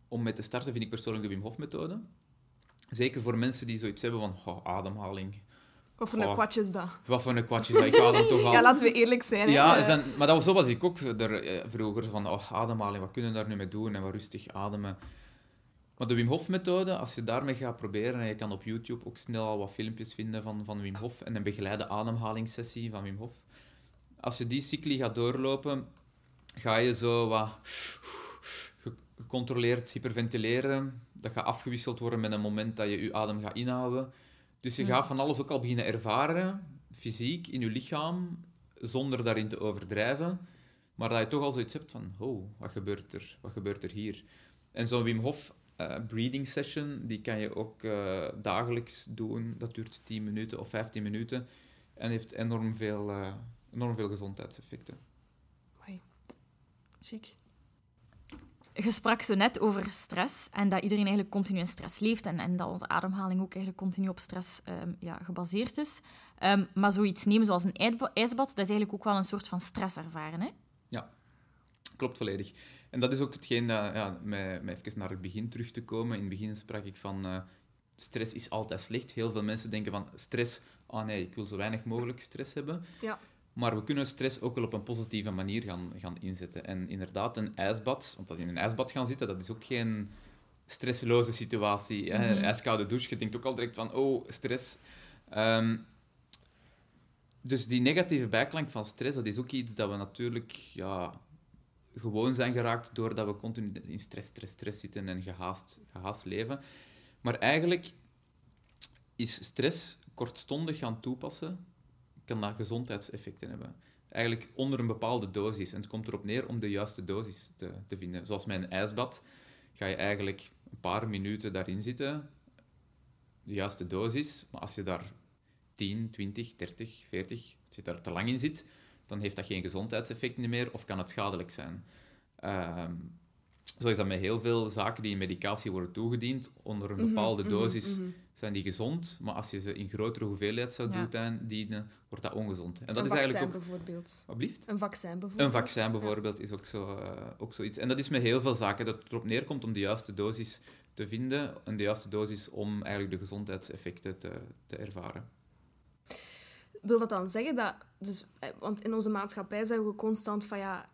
om mee te starten vind ik persoonlijk de Wim Hof methode. Zeker voor mensen die zoiets hebben van oh, ademhaling. Wat voor een kwatje is dat? Wat voor een kwatje is dat? Ik adem toch al. Ja, laten we eerlijk zijn. Ja, Eh, zijn, maar dat was, zo was ik ook er, eh, vroeger. Van, oh, ademhaling, wat kunnen we daar nu mee doen? En wat rustig ademen. Maar de Wim Hof methode, als je daarmee gaat proberen, en je kan op YouTube ook snel al wat filmpjes vinden van, van Wim Hof en een begeleide ademhalingssessie van Wim Hof. Als je die cycli gaat doorlopen, ga je zo wat gecontroleerd hyperventileren. Dat gaat afgewisseld worden met een moment dat je je adem gaat inhouden. Dus je Ja. gaat van alles ook al beginnen ervaren, fysiek, in je lichaam, zonder daarin te overdrijven. Maar dat je toch al zoiets hebt van, oh, wat gebeurt er? Wat gebeurt er hier? En zo'n Wim Hof eh, breathing session, die kan je ook eh, dagelijks doen. Dat duurt 10 minuten of 15 minuten. En heeft enorm veel eh, enorm veel gezondheidseffecten. Amai. Chic. Je sprak zo net over stress en dat iedereen eigenlijk continu in stress leeft en, en dat onze ademhaling ook eigenlijk continu op stress ehm, ja, gebaseerd is. Ehm, maar zoiets nemen zoals een ijsbad, dat is eigenlijk ook wel een soort van stress ervaren. Hè? Ja, klopt volledig. En dat is ook hetgeen dat, ja, met, met even naar het begin terug te komen. In het begin sprak ik van uh, stress is altijd slecht. Heel veel mensen denken van stress, oh nee, ik wil zo weinig mogelijk stress hebben. Ja. Maar we kunnen stress ook wel op een positieve manier gaan, gaan inzetten. En inderdaad, een ijsbad, want als je in een ijsbad gaat zitten, dat is ook geen stresseloze situatie. Mm -hmm. Ijskoude douche, je denkt ook al direct van, oh, stress. Um, dus die negatieve bijklank van stress, dat is ook iets dat we natuurlijk ja, gewoon zijn geraakt doordat we continu in stress, stress, stress zitten en gehaast, gehaast leven. Maar eigenlijk is stress kortstondig gaan toepassen, kan dat gezondheidseffecten hebben. Eigenlijk onder een bepaalde dosis. En het komt erop neer om de juiste dosis te, te vinden. Zoals een ijsbad ga je eigenlijk een paar minuten daarin zitten, de juiste dosis. Maar als je daar 10, 20, 30, 40, als je daar te lang in zit, dan heeft dat geen gezondheidseffecten meer of kan het schadelijk zijn. Uh, zo is dat met heel veel zaken die in medicatie worden toegediend. Onder een mhm, bepaalde mhm, dosis mhm. zijn die gezond, maar als je ze in grotere hoeveelheid zou ja. dienen, wordt dat ongezond. En dat een is vaccin eigenlijk ook... bijvoorbeeld. Alblieft? Een vaccin bijvoorbeeld. Een vaccin bijvoorbeeld is ook, zo, uh, ook zoiets. En dat is met heel veel zaken dat het erop neerkomt om de juiste dosis te vinden en de juiste dosis om eigenlijk de gezondheidseffecten te, te ervaren wil dat dan zeggen dat... Dus, eh, want in onze maatschappij zeggen we constant van ja,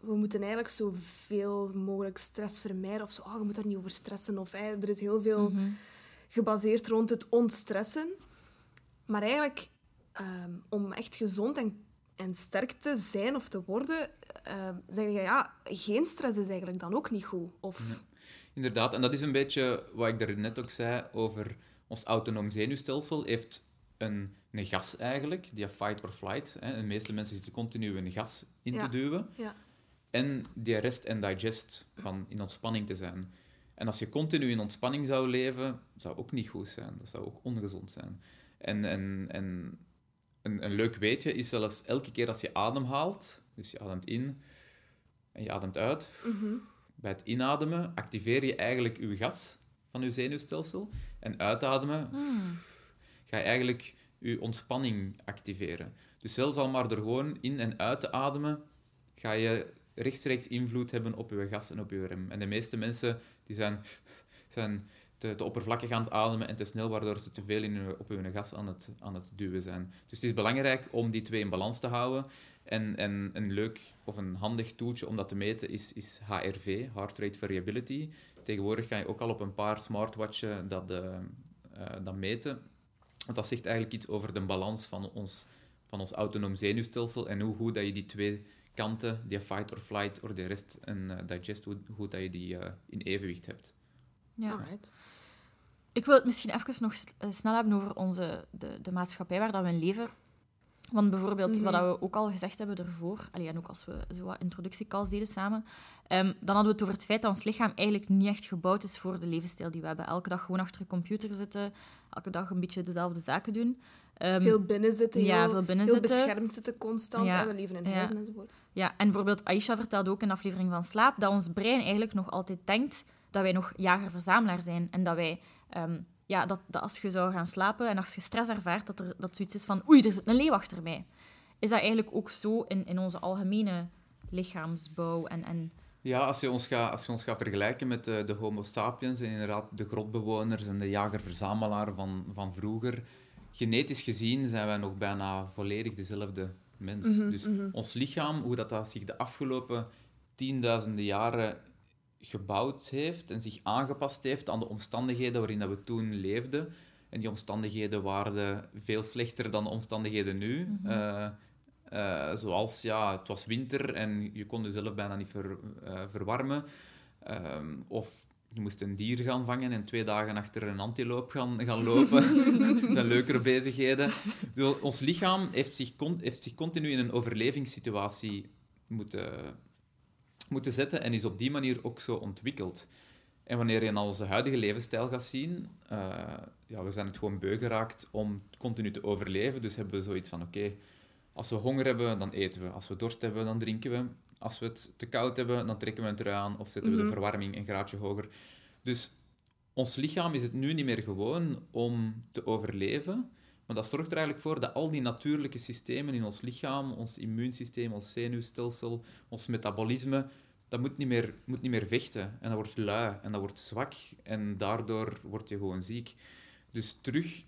we moeten eigenlijk zoveel mogelijk stress vermijden. Of zo, oh, je moet daar niet over stressen. Of er is heel veel mhm. gebaseerd rond het ontstressen. Maar eigenlijk, ehm, om echt gezond en, en sterk te zijn of te worden, uh, zeg je ja, geen stress is eigenlijk dan ook niet goed. Of... Inderdaad, en dat is een beetje wat ik daar net ook zei over ons autonoom zenuwstelsel. Heeft een, een gas eigenlijk, die fight or flight. Hè. De meeste mensen zitten continu een gas in te duwen. Ja. En die rest en digest van in ontspanning te zijn. En als je continu in ontspanning zou leven, zou ook niet goed zijn. Dat zou ook ongezond zijn. En, en, en een, een leuk weetje is zelfs elke keer als je ademhaalt, dus je ademt in en je ademt uit, mhm. bij het inademen activeer je eigenlijk je gas van je zenuwstelsel. En uitademen hmm ga je eigenlijk je ontspanning activeren. Dus zelfs al maar er gewoon in en uit te ademen, ga je rechtstreeks invloed hebben op je gas en op je rem. En de meeste mensen die zijn, zijn te, oppervlakkig aan het ademen en te snel, waardoor ze te veel in op hun gas aan het, aan het duwen zijn. Dus het is belangrijk om die twee in balans te houden. En, en een leuk of een handig toeltje om dat te meten is, is HRV, Heart Rate Variability. Tegenwoordig kan je ook al op een paar smartwatchen dat, uh, dat meten. Want dat zegt eigenlijk iets over de balans van ons, van ons autonoom zenuwstelsel en hoe goed dat je die twee kanten, die fight or flight of de rest en uh, digest, hoe goed dat je die uh, in evenwicht hebt. Ja. Alright. Ik wil het misschien even nog eh, snel hebben over onze, de, de maatschappij waar dat we in leven. Want bijvoorbeeld, wat mhm. we ook al gezegd hebben ervoor, allee, en ook als we zo wat introductiecalls deden samen, um, dan hadden we het over het feit dat ons lichaam eigenlijk niet echt gebouwd is voor de levensstijl die we hebben. Elke dag gewoon achter een computer zitten, elke dag een beetje dezelfde zaken doen. Um, veel binnen zitten, ja, heel, veel binnen heel zitten. beschermd zitten constant, ja, en we leven in ja. huizen enzovoort. Ja, en bijvoorbeeld Aisha vertelde ook in de aflevering van Slaap dat ons brein eigenlijk nog altijd denkt dat wij nog jager-verzamelaar zijn en dat wij... Um, ja, dat, dat, als je zou gaan slapen en als je stress ervaart, dat er dat zoiets is van oei, er zit een leeuw achter mij. Is dat eigenlijk ook zo in, in onze algemene lichaamsbouw en, en ja, als je ons gaat, als je ons gaat vergelijken met de, de Homo sapiens en inderdaad de grotbewoners en de jager-verzamelaar van, van vroeger, genetisch gezien zijn wij nog bijna volledig dezelfde mens. Mhm, dus mhm. ons lichaam, hoe dat, dat zich de afgelopen tienduizenden jaren gebouwd heeft en zich aangepast heeft aan de omstandigheden waarin dat we toen leefden. En die omstandigheden waren veel slechter dan de omstandigheden nu. Mhm. Eh, eh, zoals, ja, het was winter en je kon jezelf bijna niet ver, uh, verwarmen. Ehm, of je moest een dier gaan vangen en twee dagen achter een antiloop gaan, gaan lopen. dat zijn leukere bezigheden. Dus ons lichaam heeft zich, heeft zich continu in een overlevingssituatie moeten, moeten zetten en is op die manier ook zo ontwikkeld. En wanneer je naar onze huidige levensstijl gaat zien, uh, ja, we zijn het gewoon beu geraakt om continu te overleven. Dus hebben we zoiets van, oké, Als we honger hebben, dan eten we. Als we dorst hebben, dan drinken we. Als we het te koud hebben, dan trekken we het eraan of zetten we de Mhm. verwarming een graadje hoger. Dus ons lichaam is het nu niet meer gewoon om te overleven. Maar dat zorgt er eigenlijk voor dat al die natuurlijke systemen in ons lichaam, ons immuunsysteem, ons zenuwstelsel, ons metabolisme, dat moet niet meer, moet niet meer vechten. En dat wordt lui en dat wordt zwak. En daardoor word je gewoon ziek. Dus terug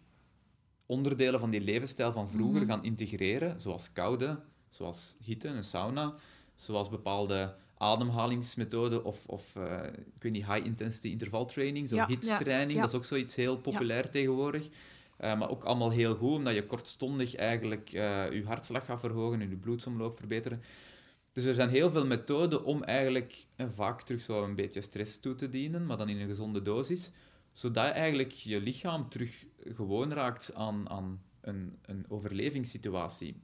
onderdelen van die levensstijl van vroeger Mhm. gaan integreren, zoals koude, zoals hitte, een sauna, zoals bepaalde ademhalingsmethoden of, of eh, ik weet niet, high-intensity intervaltraining, zo Ja, ja. dat is ook zoiets heel populair tegenwoordig. Eh, maar ook allemaal heel goed, omdat je kortstondig eigenlijk eh, je hartslag gaat verhogen en je bloedsomloop verbeteren. Dus er zijn heel veel methoden om eigenlijk eh, vaak terug zo een beetje stress toe te dienen, maar dan in een gezonde dosis, zodat eigenlijk je lichaam terug gewoon raakt aan, aan een, een overlevingssituatie.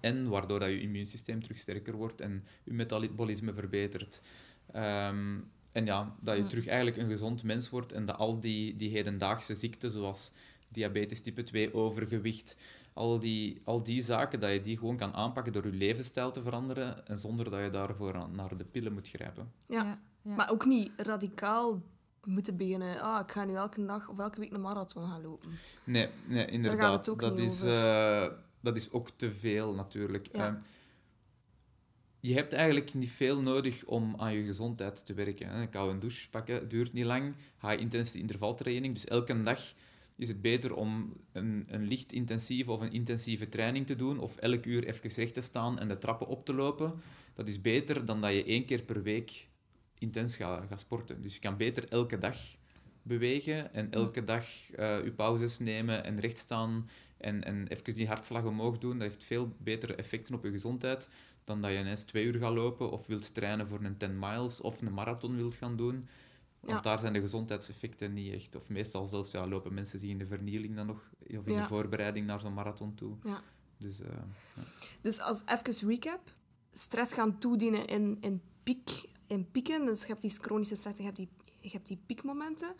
En waardoor dat je immuunsysteem terug sterker wordt en je metabolisme verbetert. Ehm, en ja, dat je Mm. terug eigenlijk een gezond mens wordt en dat al die, die hedendaagse ziekten, zoals diabetes type 2, overgewicht, al die, al die zaken, dat je die gewoon kan aanpakken door je levensstijl te veranderen en zonder dat je daarvoor aan- naar de pillen moet grijpen. Ja. ja. Maar ook niet radicaal moeten beginnen. Ah, ik ga nu elke dag of elke week een marathon gaan lopen. Nee, nee gaat inderdaad. het ook dat, niet is, over. eh, dat is ook te veel natuurlijk. Ja. Ehm, je hebt eigenlijk niet veel nodig om aan je gezondheid te werken. Hè. Een koude douche pakken duurt niet lang. High-intensity intervaltraining. Dus elke dag is het beter om een, een licht intensieve of een intensieve training te doen. Of elk uur even recht te staan en de trappen op te lopen. Dat is beter dan dat je één keer per week intens gaat, gaat sporten. Dus je kan beter elke dag bewegen en elke dag eh je pauzes nemen en rechtstaan en, en even die hartslag omhoog doen. Dat heeft veel betere effecten op je gezondheid dan dat je ineens twee uur gaat lopen of wilt trainen voor een 10 miles of een marathon wilt gaan doen. Want Ja. daar zijn de gezondheidseffecten niet echt. Of meestal zelfs ja, lopen mensen zich in de vernieling dan nog, of in Ja. de voorbereiding naar zo'n marathon toe. Ja. Dus eh, Dus als even recap. Stress gaan toedienen in, in, piek, in pieken. Dus je hebt die chronische stress en je hebt die, je hebt die piekmomenten.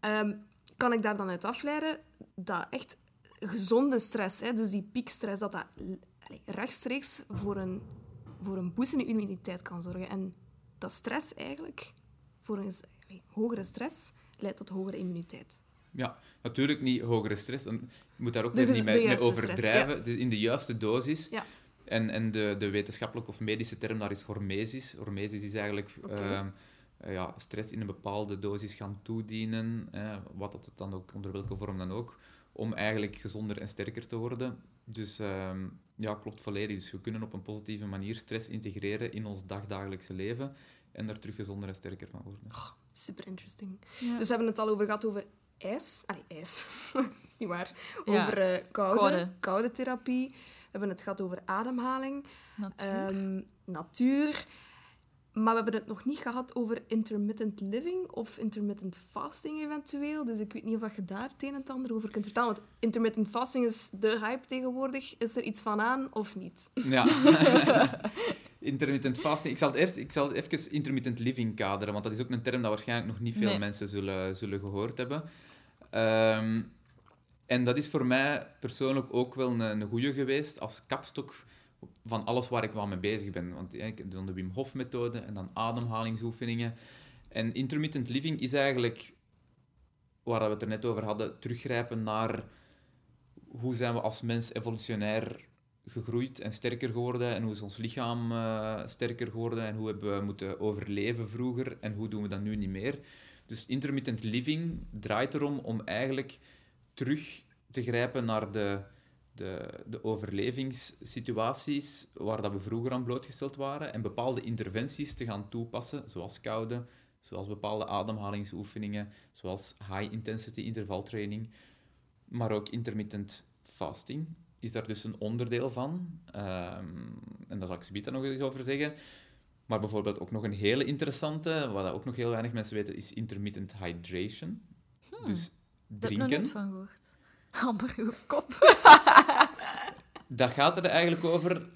Ehm, kan ik daar dan uit afleiden dat echt gezonde stress, hè, dus die piekstress, dat dat rechtstreeks voor een, voor een boost in de immuniteit kan zorgen. En dat stress eigenlijk, voor een hogere stress, leidt tot hogere immuniteit. Ja, natuurlijk niet hogere stress. Je moet daar ook De niet mee, mee overdrijven. In de juiste dosis. Ja. En, en de, de wetenschappelijke of medische term daar is hormesis. Hormesis is eigenlijk ehm, eh, ja, stress in een bepaalde dosis gaan toedienen, eh, wat dat het dan ook, onder welke vorm dan ook, om eigenlijk gezonder en sterker te worden. Dus ehm, ja, klopt volledig. Dus we kunnen op een positieve manier stress integreren in ons dagdagelijkse leven en daar terug gezonder en sterker van worden. Super interesting. Ja. Dus we hebben het al over gehad over ijs. Allee, ijs. dat is niet waar. Ja, Over eh, koude, koude. koude therapie. We hebben het gehad over ademhaling, Natuur. ehm, natuur. Maar we hebben het nog niet gehad over intermittent living of intermittent fasting eventueel. Dus ik weet niet of je daar het een en het ander over kunt vertellen. Want intermittent fasting is de hype tegenwoordig. Is er iets van aan of niet? Ja. intermittent fasting. Ik zal, het eerst, ik zal even intermittent living kaderen, want dat is ook een term dat waarschijnlijk nog niet veel Nee. mensen zullen, zullen gehoord hebben. Ehm, en dat is voor mij persoonlijk ook wel een, een goeie geweest als kapstok van alles waar ik wel mee bezig ben. Want ja, ik doe dan de Wim Hof methode en dan ademhalingsoefeningen. En intermittent living is eigenlijk, waar we het er net over hadden, teruggrijpen naar hoe zijn we als mens evolutionair gegroeid en sterker geworden? En hoe is ons lichaam eh, sterker geworden? En hoe hebben we moeten overleven vroeger? En hoe doen we dat nu niet meer. Dus intermittent living draait erom om eigenlijk terug te grijpen naar de, de, de overlevingssituaties waar dat we vroeger aan blootgesteld waren en bepaalde interventies te gaan toepassen, zoals koude, zoals bepaalde ademhalingsoefeningen, zoals high-intensity intervaltraining, maar ook intermittent fasting is daar dus een onderdeel van. Ehm, en daar zal ik zometeen nog eens over zeggen. Maar bijvoorbeeld ook nog een hele interessante, wat ook nog heel weinig mensen weten, is intermittent hydration. Dus Daar heb ik drinken. nooit van gehoord. Kop. Dat gaat er eigenlijk over.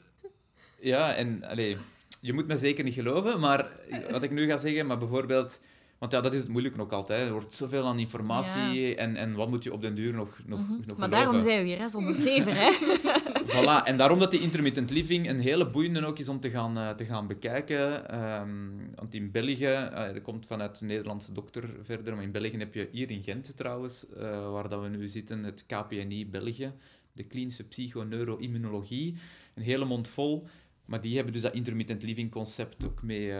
Ja, en allee, je moet me zeker niet geloven, maar wat ik nu ga zeggen, maar bijvoorbeeld Want ja, dat is het moeilijke ook altijd. Er wordt zoveel aan informatie en, en wat moet je op den duur nog, nog, Mhm. nog Maar daarom zijn we weer, hè, zonder zeven. Hè. Voilà, en daarom dat die intermittent living een hele boeiende ook is om te gaan, eh, te gaan bekijken. Ehm, want in België, eh dat komt vanuit de Nederlandse dokter verder, maar in België heb je hier in Gent trouwens, eh, waar dat we nu zitten, het KPNI België, de klinische psychoneuroimmunologie, een hele mond vol. Maar die hebben dus dat intermittent living concept ook mee,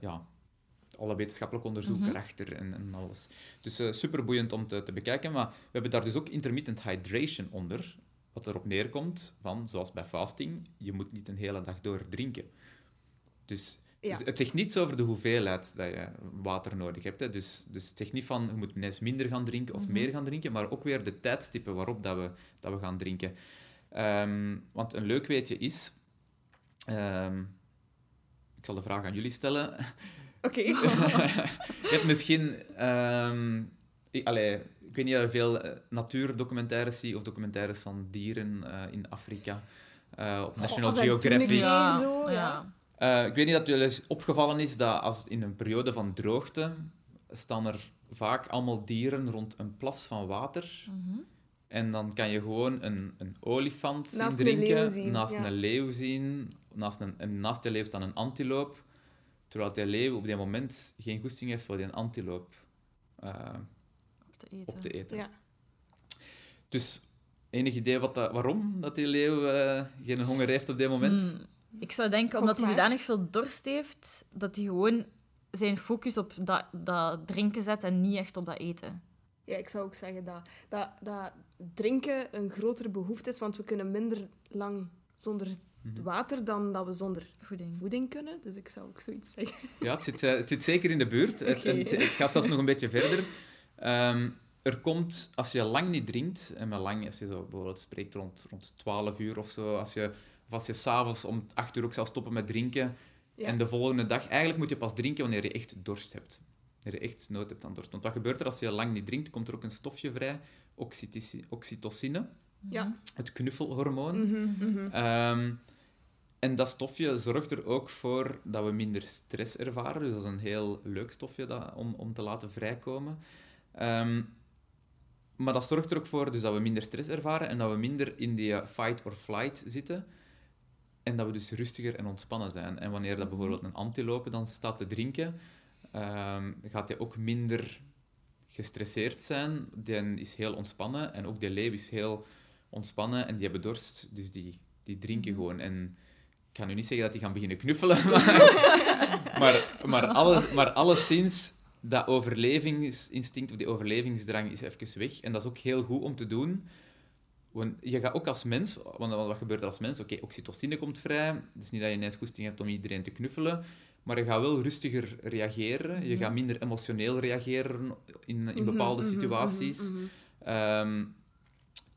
ja, alle wetenschappelijk onderzoek Mhm. erachter en, en alles. Dus super superboeiend om te, te bekijken. Maar we hebben daar dus ook intermittent hydration onder. Wat erop neerkomt van, zoals bij fasting, je moet niet een hele dag door drinken. Dus, Ja. dus het zegt niets over de hoeveelheid dat je water nodig hebt. Hè. Dus, dus het zegt niet van, je moet ineens minder gaan drinken of Mhm. meer gaan drinken, maar ook weer de tijdstippen waarop dat we, dat we gaan drinken. Ehm, want een leuk weetje is... ehm, ik zal de vraag aan jullie stellen. Oké. je hebt misschien... ehm, ik, allee, ik weet niet of je veel eh, natuurdocumentaires ziet of documentaires van dieren eh, in Afrika. eh, op National Geographic. Ja. zo, ja. Eh, ik weet niet of het jullie eens opgevallen is dat als in een periode van droogte staan er vaak allemaal dieren rond een plas van water. Mhm. En dan kan je gewoon een, een olifant zien Naast een drinken, leeuw zien, naast ja. een leeuw zien, naast, een, en naast de leeuw staat een antiloop. Terwijl die leeuw op dit moment geen goesting heeft voor die antiloop eh, Op te eten. op te eten. Ja. Dus enig idee wat dat, waarom dat die leeuw eh, geen honger heeft op dit moment? Hmm. Ik zou denken, omdat hij zodanig veel dorst heeft, dat hij gewoon zijn focus op dat, dat drinken zet en niet echt op dat eten. Ja, ik zou ook zeggen dat, dat, dat drinken een grotere behoefte is, want we kunnen minder lang zonder Mhm. water dan dat we zonder Voeding. voeding kunnen. Dus ik zou ook zoiets zeggen. Ja, het zit, eh, het zit zeker in de buurt. Het, Oké. het, het gaat zelfs nog een beetje verder. Ehm, er komt, als je lang niet drinkt, en met lang, als je zo bijvoorbeeld spreekt rond, rond 12 uur of zo, als je, of als je s'avonds om 8 uur ook zou stoppen met drinken, Ja. en de volgende dag, eigenlijk moet je pas drinken wanneer je echt dorst hebt. Wanneer je echt nood hebt aan dorst. Want wat gebeurt er als je lang niet drinkt? Komt er ook een stofje vrij, oxytocine, Ja. het knuffelhormoon. Mhm, mhm. Ehm, en dat stofje zorgt er ook voor dat we minder stress ervaren. Dus dat is een heel leuk stofje dat, om, om te laten vrijkomen. Ehm, maar dat zorgt er ook voor dus dat we minder stress ervaren en dat we minder in die eh, fight or flight zitten. En dat we dus rustiger en ontspannen zijn. En wanneer dat bijvoorbeeld een antilope dan staat te drinken, ehm, gaat hij ook minder gestresseerd zijn. Die is heel ontspannen en ook de leeuw is heel ontspannen en die hebben dorst, dus die, die drinken Mhm. gewoon. En ik ga nu niet zeggen dat die gaan beginnen knuffelen, maar, maar, maar, alles, maar alleszins, dat overlevingsinstinct of die overlevingsdrang is even weg. En dat is ook heel goed om te doen. Want je gaat ook als mens, want wat gebeurt er als mens? Oké, oxytocine komt vrij. Het is niet dat je ineens goesting hebt om iedereen te knuffelen, maar je gaat wel rustiger reageren. Je Mhm. gaat minder emotioneel reageren in, in Mhm, bepaalde situaties. mhm,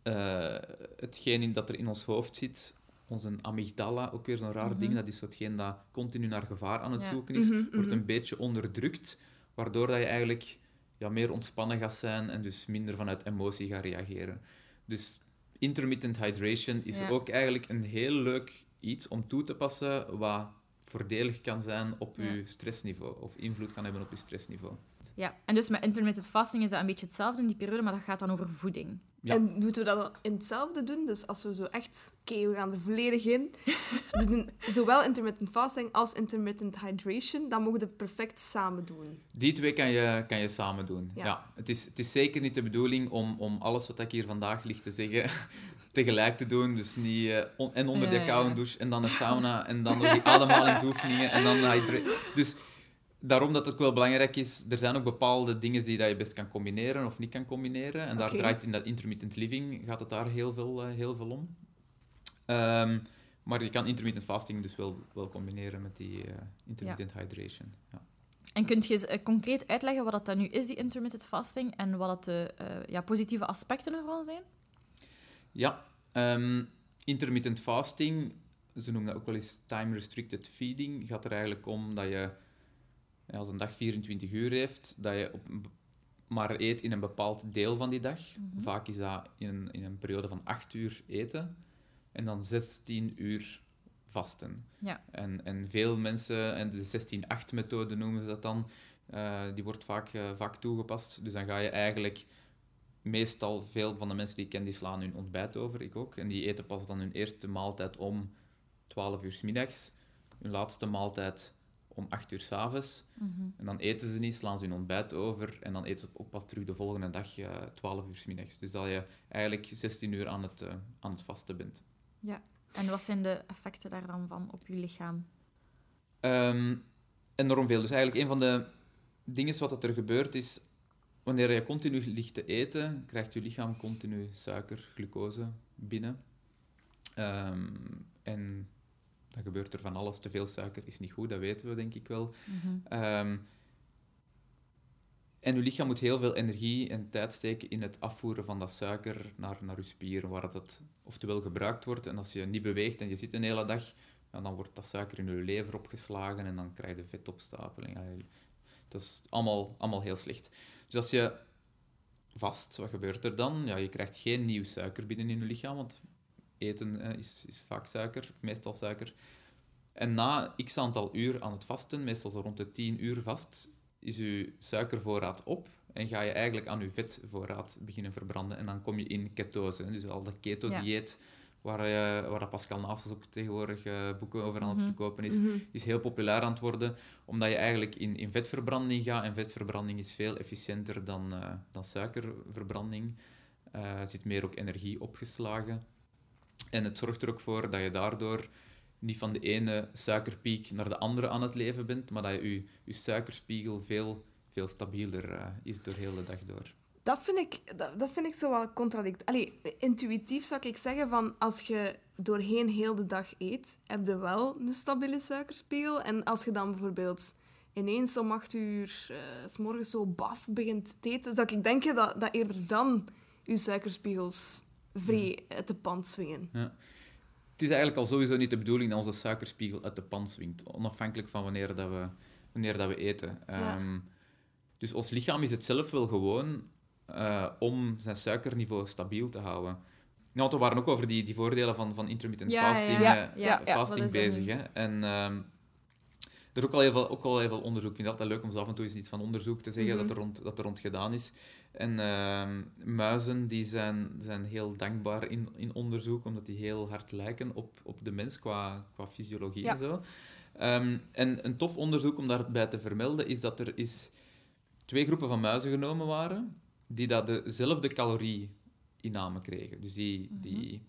eh, hetgeen in, dat er in ons hoofd zit, onze amygdala, ook weer zo'n raar Mhm. ding, dat is hetgeen dat continu naar gevaar aan het Ja. zoeken is, Mhm, wordt mhm. een beetje onderdrukt, waardoor dat je eigenlijk ja, meer ontspannen gaat zijn en dus minder vanuit emotie gaat reageren. Dus intermittent hydration is Ja. ook eigenlijk een heel leuk iets om toe te passen, wat voordelig kan zijn op Ja. je stressniveau, of invloed kan hebben op je stressniveau. Ja, en dus met intermittent fasting is dat een beetje hetzelfde in die periode, maar dat gaat dan over voeding. Ja. En moeten we dat in hetzelfde doen? Dus als we zo echt... Oké, we gaan er volledig in. We doen zowel intermittent fasting als intermittent hydration. Dan mogen we het perfect samen doen. Die twee kan je, kan je samen doen. Ja. Ja. het, is, het is zeker niet de bedoeling om, om alles wat ik hier vandaag lig te zeggen tegelijk te doen. Dus niet eh, on- en onder Ja, de koude ja. douche en dan een sauna en dan nog die ademhalingsoefeningen en dan Dus daarom dat het ook wel belangrijk is, er zijn ook bepaalde dingen die dat je best kan combineren of niet kan combineren. En daar draait in dat intermittent living, gaat het daar heel veel, eh, heel veel om. Ehm, maar je kan intermittent fasting dus wel, wel combineren met die eh, intermittent hydration. Ja. En kunt je eens, concreet uitleggen wat dat dan nu is, die intermittent fasting, en wat dat de ja, positieve aspecten ervan zijn? Ja, ehm, intermittent fasting, ze noemen dat ook wel eens time-restricted feeding, gaat er eigenlijk om dat je, als een dag 24 uur heeft, dat je op, maar eet in een bepaald deel van die dag. Mhm. Vaak is dat in een, in een periode van 8 uur eten en dan 16 uur vasten. Ja. En, en veel mensen, en de 16-8-methode noemen ze dat dan, die wordt vaak, vaak toegepast. Dus dan ga je eigenlijk meestal veel van de mensen die ik ken, die slaan hun ontbijt over, ik ook. En die eten pas dan hun eerste maaltijd om 12 uur s middags, hun laatste maaltijd om 8 uur s avonds. Mm En dan eten ze niet, slaan ze hun ontbijt over en dan eten ze ook pas terug de volgende dag uh, 12 uur s middags. Dus dat je eigenlijk 16 uur aan het, uh, aan het vasten bent. Ja, en wat zijn de effecten daar dan van op je lichaam? Um, enorm veel. Dus eigenlijk een van de dingen wat er gebeurt is, wanneer je continu ligt te eten, krijgt je lichaam continu suiker, glucose binnen. Um, en dan gebeurt er van alles. Te veel suiker is niet goed, dat weten we denk ik wel. Mm en je lichaam moet heel veel energie en tijd steken in het afvoeren van dat suiker naar, naar je spieren, waar het oftewel gebruikt wordt. En als je niet beweegt en je zit een hele dag, dan wordt dat suiker in je lever opgeslagen en dan krijg je vetopstapeling. Dat is allemaal, allemaal heel slecht. Dus als je vast, wat gebeurt er dan? Ja, je krijgt geen nieuw suiker binnen in je lichaam, want eten is, is vaak suiker, meestal suiker. En na x aantal uur aan het vasten, meestal zo rond de 10 uur vast, is je suikervoorraad op en ga je eigenlijk aan je vetvoorraad beginnen verbranden. En dan kom je in ketose, dus al dat keto-dieet waar, je, waar Pascal Naastes ook tegenwoordig uh, boeken over aan het mhm. verkopen is, mhm. is heel populair aan het worden, omdat je eigenlijk in, in vetverbranding gaat. En vetverbranding is veel efficiënter dan, uh, dan suikerverbranding. Uh, er zit meer ook energie opgeslagen. En het zorgt er ook voor dat je daardoor niet van de ene suikerpiek naar de andere aan het leven bent, maar dat je je, je suikerspiegel veel, veel stabieler is door de hele dag door. Dat vind ik, dat, dat vind ik zo wel contradict. Allee, intuïtief zou ik zeggen van als je doorheen heel de dag eet, heb je wel een stabiele suikerspiegel. En als je dan bijvoorbeeld ineens om acht uur uh, s morgens zo baf begint te eten, zou ik denken dat, dat eerder dan je suikerspiegels vrij uit de pand swingen. Ja. Het is eigenlijk al sowieso niet de bedoeling dat onze suikerspiegel uit de pan swingt, onafhankelijk van wanneer, dat we, wanneer dat we eten. Ehm, dus ons lichaam is het zelf wel gewoon uh, om zijn suikerniveau stabiel te houden. Nou, we waren ook over die, die voordelen van, van intermittent fasting, ja, fasting bezig. Hè? En um, er is ook al, heel veel, ook al heel veel onderzoek. Ik vind het altijd leuk om zo af en toe eens iets van onderzoek te zeggen dat, er mhm. rond, dat er rond gedaan is. En uh, muizen die zijn, zijn heel dankbaar in, in onderzoek, omdat die heel hard lijken op, op de mens qua, qua fysiologie en zo. Um, en een tof onderzoek om daarbij te vermelden is dat er is twee groepen van muizen genomen waren die dat dezelfde calorie-inname kregen. Dus die, mm die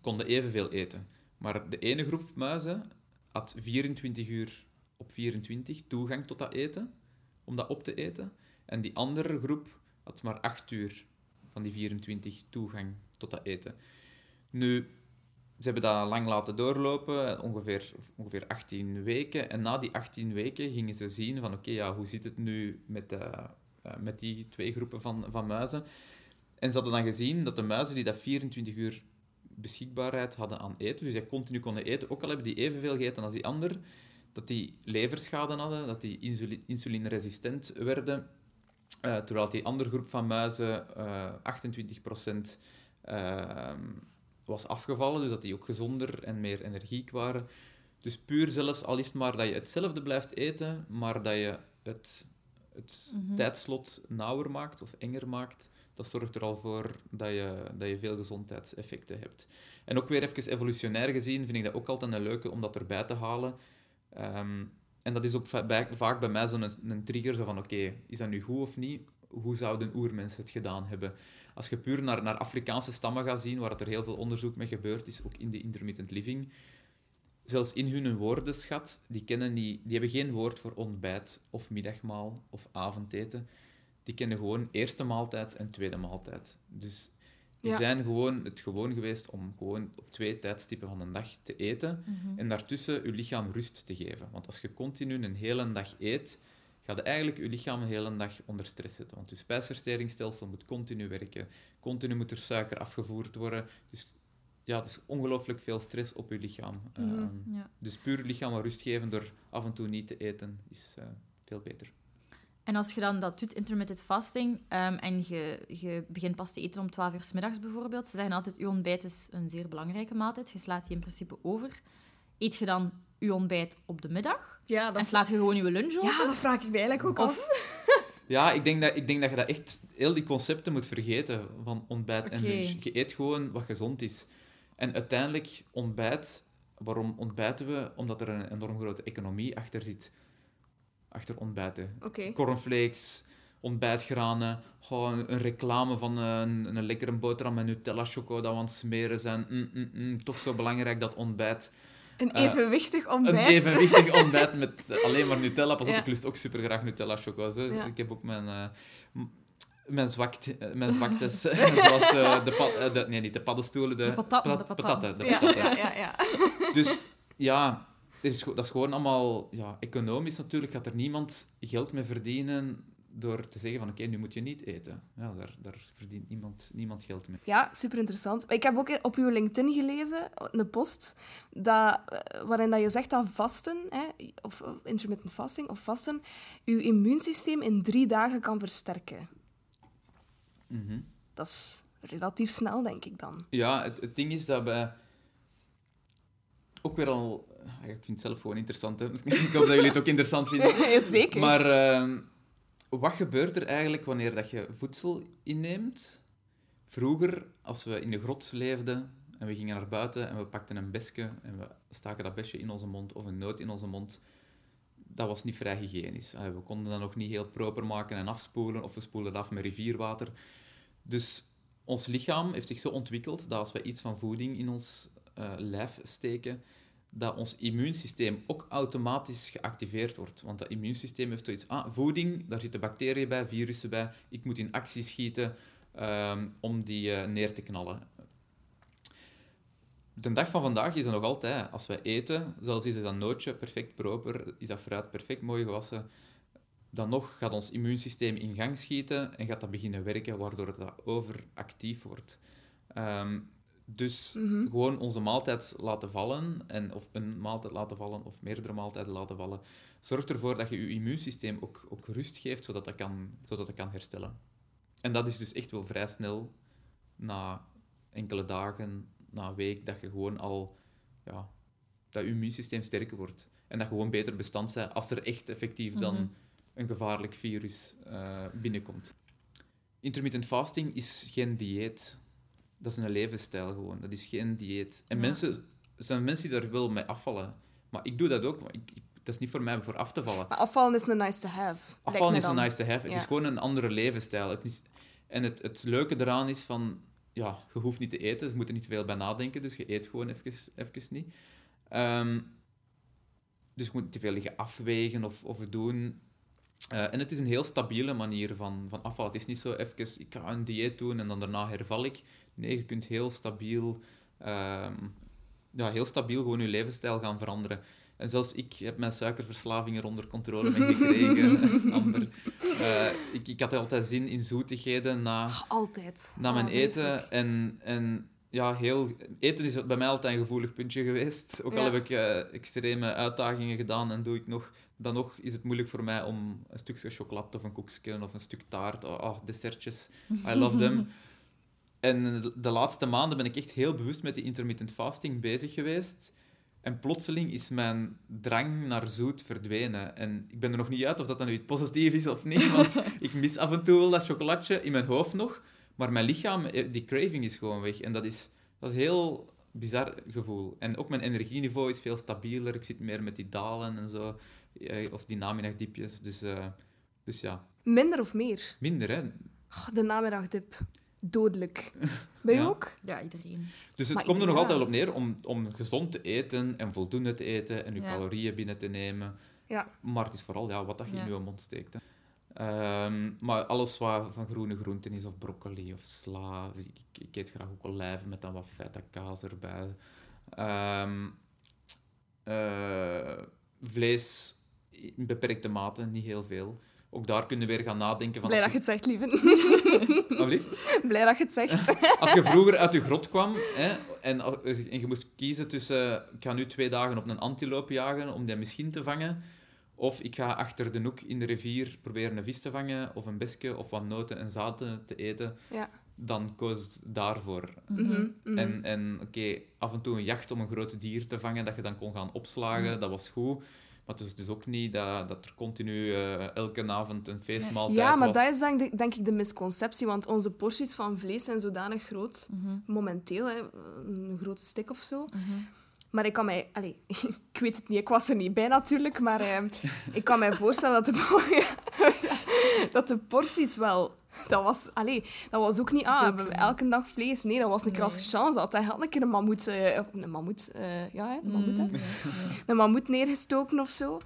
konden evenveel eten. Maar de ene groep muizen had 24 uur op 24 toegang tot dat eten, om dat op te eten. En die andere groep had maar 8 uur van die 24 toegang tot dat eten. Nu, ze hebben dat lang laten doorlopen, ongeveer, ongeveer 18 weken. En na die 18 weken gingen ze zien van oké, ja, hoe zit het nu met, de, uh, met die twee groepen van, van muizen. En ze hadden dan gezien dat de muizen die dat 24 uur beschikbaarheid hadden aan eten, dus zij continu konden eten, ook al hebben die evenveel gegeten als die ander, dat die leverschade hadden, dat die insuline insulineresistent werden, uh, terwijl die andere groep van muizen uh, 28% uh, was afgevallen, dus dat die ook gezonder en meer energiek waren. Dus puur zelfs al is het maar dat je hetzelfde blijft eten, maar dat je het het mm tijdslot nauwer maakt of enger maakt, dat zorgt er al voor dat je, dat je veel gezondheidseffecten hebt. En ook weer even evolutionair gezien vind ik dat ook altijd een leuke om dat erbij te halen. Ehm, en dat is ook vaak bij mij zo'n een, trigger, zo van oké, is dat nu goed of niet? Hoe zouden oermens het gedaan hebben? Als je puur naar, naar Afrikaanse stammen gaat zien, waar er heel veel onderzoek mee gebeurd is, ook in de intermittent living, zelfs in hun woordenschat, die, kennen niet, die hebben geen woord voor ontbijt of middagmaal of avondeten. Die kennen gewoon eerste maaltijd en tweede maaltijd. Dus die zijn gewoon het gewoon geweest om gewoon op twee tijdstippen van een dag te eten mhm. en daartussen je lichaam rust te geven. Want als je continu een hele dag eet, gaat je eigenlijk je lichaam een hele dag onder stress zetten. Want je spijsverteringsstelsel moet continu werken. Continu moet er suiker afgevoerd worden. Dus ja, het is ongelooflijk veel stress op je lichaam. Mhm, ehm, ja. Dus puur lichaam rust geven door af en toe niet te eten is uh, veel beter. En als je dan dat doet, intermittent fasting, um, en je, je begint pas te eten om 12 uur s middags bijvoorbeeld, ze zeggen altijd, je ontbijt is een zeer belangrijke maaltijd, je slaat die in principe over. Eet je dan je ontbijt op de middag? Ja, En slaat je gewoon je lunch op? ja, dat vraag ik mij eigenlijk ook Of- af. Ja, ik denk, dat, ik denk dat je dat echt, heel die concepten moet vergeten van ontbijt en lunch. Je eet gewoon wat gezond is. En uiteindelijk, ontbijt, waarom ontbijten we? Omdat er een enorm grote economie achter zit. Achter ontbijten. Oké. Cornflakes, ontbijtgranen, gewoon een reclame van een, een lekkere boterham met Nutella-choco dat we aan het smeren zijn. Mm, mm, mm, toch zo belangrijk dat ontbijt. Een Eh, evenwichtig Een ontbijt. evenwichtig ontbijt met alleen maar Nutella. Pas op, Ja. ik lust ook super graag Nutella-choco's. hè. Ja. Ik heb ook mijn, eh, mijn, zwakt, eh, mijn zwaktes. zoals eh, de, pa- eh, de... Nee, niet de paddenstoelen. De, De patatten, patat- de patatten. patatten, de Ja, patatten. ja, ja, ja. Dus ja, is, dat is gewoon allemaal ja, economisch natuurlijk. Gaat er niemand geld mee verdienen door te zeggen van oké, nu moet je niet eten. Ja, daar, daar verdient niemand, niemand geld mee. Ja, super interessant. Ik heb ook op uw LinkedIn gelezen, een post, dat, waarin dat je zegt dat vasten, hè, of of intermittent fasting, of vasten, uw immuunsysteem in drie dagen kan versterken. Mhm. Dat is relatief snel, denk ik dan. Ja, het, het ding is dat wij ook weer al... Ik vind het zelf gewoon interessant. Hè? Ik hoop dat jullie het ook interessant vinden. Zeker. Maar ehm, wat gebeurt er eigenlijk wanneer dat je voedsel inneemt? Vroeger, als we in de grot leefden en we gingen naar buiten en we pakten een besje en we staken dat besje in onze mond of een noot in onze mond, dat was niet vrij hygiënisch. We konden dat nog niet heel proper maken en afspoelen of we spoelden het af met rivierwater. Dus ons lichaam heeft zich zo ontwikkeld dat als we iets van voeding in ons eh, lijf steken, dat ons immuunsysteem ook automatisch geactiveerd wordt. Want dat immuunsysteem heeft zoiets, ah, voeding, daar zitten bacteriën bij, virussen bij, ik moet in actie schieten ehm, om die eh, neer te knallen. De dag van vandaag is dat nog altijd, als wij eten, zelfs is dat nootje perfect proper, is dat fruit perfect mooi gewassen, dan nog gaat ons immuunsysteem in gang schieten en gaat dat beginnen werken, waardoor dat overactief wordt. Ehm, dus Mhm. gewoon onze maaltijd laten vallen, en, of een maaltijd laten vallen, of meerdere maaltijden laten vallen, zorgt ervoor dat je je immuunsysteem ook, ook rust geeft, zodat dat, kan, zodat dat kan herstellen. En dat is dus echt wel vrij snel, na enkele dagen, na een week, dat je gewoon al, ja, dat je immuunsysteem sterker wordt. En dat je gewoon beter bestand bent als er echt effectief dan Mhm. Een gevaarlijk virus eh, binnenkomt. Intermittent fasting is geen dieet. Dat is een levensstijl gewoon. Dat is geen dieet. En Ja. mensen, er zijn mensen die daar wel mee afvallen. Maar ik doe dat ook. Maar ik, dat is niet voor mij voor af te vallen. Maar afvallen is een nice to have. Afvallen is een nice to have. Het is gewoon een andere levensstijl. Het is, en het, het leuke eraan is van... Ja, je hoeft niet te eten. Je moet er niet veel bij nadenken. Dus je eet gewoon even, even niet. Ehm, dus je moet niet te veel liggen afwegen of, of doen. Eh, en het is een heel stabiele manier van, van afvallen. Het is niet zo even, ik ga een dieet doen en dan daarna herval ik. Nee, je kunt heel stabiel, ehm, ja, heel stabiel gewoon je levensstijl gaan veranderen. En zelfs ik heb mijn suikerverslaving onder controle mee gekregen, Amber. Eh, ik, ik had altijd zin in zoetigheden na, Altijd. na mijn Ah, eten. En, en ja, heel, eten is bij mij altijd een gevoelig puntje geweest. Ook al heb ik eh, extreme uitdagingen gedaan en doe ik nog, dan nog is het moeilijk voor mij om een stukje chocolade of een koekje of een stuk taart. Oh, oh, dessertjes. I love them. En de, de laatste maanden ben ik echt heel bewust met die intermittent fasting bezig geweest. En plotseling is mijn drang naar zoet verdwenen. En ik ben er nog niet uit of dat dan nu positief is of niet, want ik mis af en toe wel dat chocolatje in mijn hoofd nog. Maar mijn lichaam, eh, die craving is gewoon weg. En dat is, dat is een heel bizar gevoel. En ook mijn energieniveau is veel stabieler. Ik zit meer met die dalen en zo. Of die namiddagdiepjes. Dus, eh, dus ja, Minder of meer? minder hè. Oh, de namiddagdip. Dodelijk. Ben je Ja. ook? Ja, iedereen. Dus het Maar komt er nog ja. altijd wel op neer om, om gezond te eten en voldoende te eten en je Ja. calorieën binnen te nemen. Ja. Maar het is vooral ja, wat dat je Ja. in je mond steekt. Hè. Ehm, maar alles wat van groene groenten is, of broccoli of sla. Ik, ik, ik eet graag ook olijven met dan wat feta kaas erbij. Ehm, eh, vlees in beperkte mate, niet heel veel. Ook daar kunnen we weer gaan nadenken van... Blij dat je het zegt, lieve. je, Alsjeblieft. Blij dat je het zegt. Als je vroeger uit je grot kwam hè, en, en je moest kiezen tussen ik ga nu twee dagen op een antiloop jagen om die misschien te vangen, of ik ga achter de hoek in de rivier proberen een vis te vangen, of een besje, of wat noten en zaden te eten, Ja. dan koos het daarvoor. Mhm, mhm. En, en oké, af en toe een jacht om een groot dier te vangen dat je dan kon gaan opslagen, dat was goed. Maar het is dus ook niet dat, dat er continu eh, elke avond een feestmaaltijd Ja, maar was. dat is denk, ik- denk ik de misconceptie, want onze porties van vlees zijn zodanig groot, Mhm. momenteel, hè, een grote stik of zo. Mhm. Maar ik kan mij... Allee, ik weet het niet, ik was er niet bij natuurlijk, maar eh, ik kan mij voorstellen dat de, dat de porties wel... Dat was, allee, dat was ook niet, ah, we elke dag vlees. Nee, dat was een keer als chance had. Hij had een keer een mammoet... eh, een mammoet, eh, ja, een mammoet, hè. Een mammoet neergestoken of zo.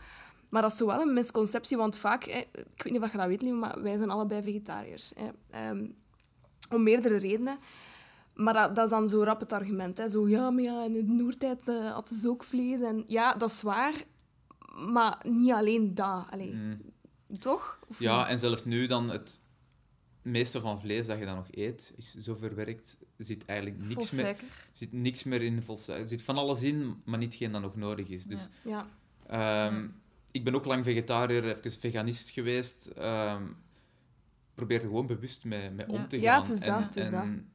Maar dat is zo wel een misconceptie, want vaak, ik weet niet of je dat weet, lieve, maar wij zijn allebei vegetariërs. Ehm, om meerdere redenen. Maar dat, dat is dan zo rap het argument. Hè. Zo, ja, maar ja, in de Noertijd eh, hadden ze ook vlees. En, ja, dat is waar. Maar niet alleen dat. Allee, Mm. Toch? Of Ja, niet? en zelfs nu dan het meeste van vlees dat je dan nog eet, is zo verwerkt, er zit eigenlijk niks meer, er zit niks meer in. Er zit van alles in, maar niet geen dat nog nodig is. Dus Ja. Ehm, ik ben ook lang vegetariër, even veganist geweest. Ehm probeer er gewoon bewust mee, mee om te gaan. Ja, het is en, dat, het is en,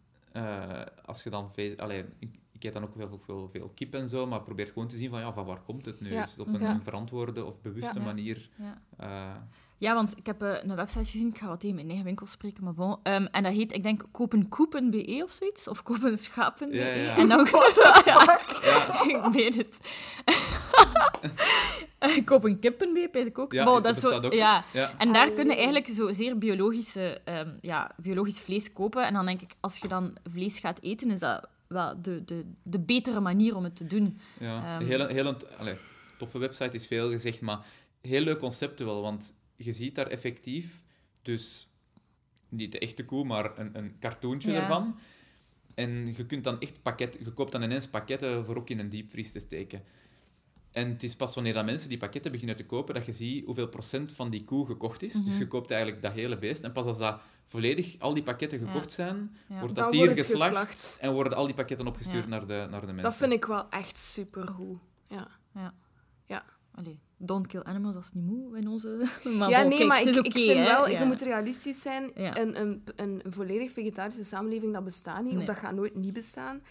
eh, als je dan... Allee, ik, ik eet dan ook wel veel, veel kip en zo, maar probeer gewoon te zien van, ja, van waar komt het nu? Ja. Is het op een Ja. verantwoorde of bewuste manier? Ja. eh, Ja, want ik heb eh, een website gezien, ik ga wat tegen mijn eigen winkel spreken, maar bon. Ehm, en dat heet, ik denk, kopenkoepen.be of zoiets, of kopenschapen.be. Ja, ja. En dan ja, ik weet het. Eh, Kopenkippen.be, weet ik ook. Ja, Bon, dat dat is zo, ook. ja. ja. En daar kun je eigenlijk zo zeer biologische, ehm, ja, biologisch vlees kopen. En dan denk ik, als je dan vlees gaat eten, is dat wel de, de, de betere manier om het te doen. Ja, Ehm. een hele, hele allee, toffe website is veel gezegd, maar heel leuk concept wel, want je ziet daar effectief, dus niet de echte koe, maar een, een cartoontje Ja. ervan. En je kunt dan echt pakket, je koopt dan ineens pakketten voor ook in een diepvries te steken. En het is pas wanneer dat mensen die pakketten beginnen te kopen, dat je ziet hoeveel procent van die koe gekocht is. Dus Mhm. je koopt eigenlijk dat hele beest. En pas als dat volledig, al die pakketten Ja. gekocht zijn, Ja. wordt Dan dat dier wordt het geslacht, geslacht. en worden al die pakketten opgestuurd Ja. naar, de, naar de mensen. Dat vind ik wel echt supergoed. Ja. Allee, don't kill animals, dat is niet moe in onze... Maar ja, nee, kijk, maar ik, ik vind hè. wel, Ja. je moet realistisch zijn. Ja. Een, een, een volledig vegetarische samenleving, dat bestaat niet. Of dat gaat nooit niet bestaan.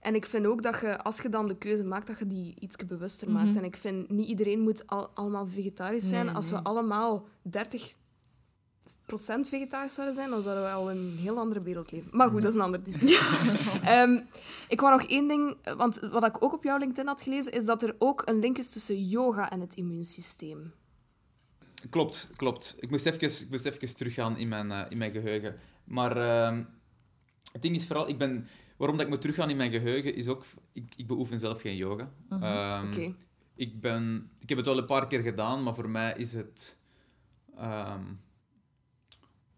En ik vind ook dat je, als je dan de keuze maakt, dat je die iets bewuster maakt. Mhm. En ik vind, niet iedereen moet al, allemaal vegetarisch zijn. Nee, als nee. we allemaal 30% vegetarisch zouden zijn, dan zouden we al in een heel andere wereld leven. Maar goed, dat is een andere discussie. Ehm, ik wou nog één ding, want wat ik ook op jouw LinkedIn had gelezen, is dat er ook een link is tussen yoga en het immuunsysteem. Klopt, klopt. Ik moest even, ik moest even teruggaan in mijn, eh, in mijn geheugen. Maar ehm, het ding is vooral, ik ben, waarom dat ik moet teruggaan in mijn geheugen, is ook, ik, ik beoefen zelf geen yoga. Oké. ik, ben, ik heb het wel een paar keer gedaan, maar voor mij is het... ehm,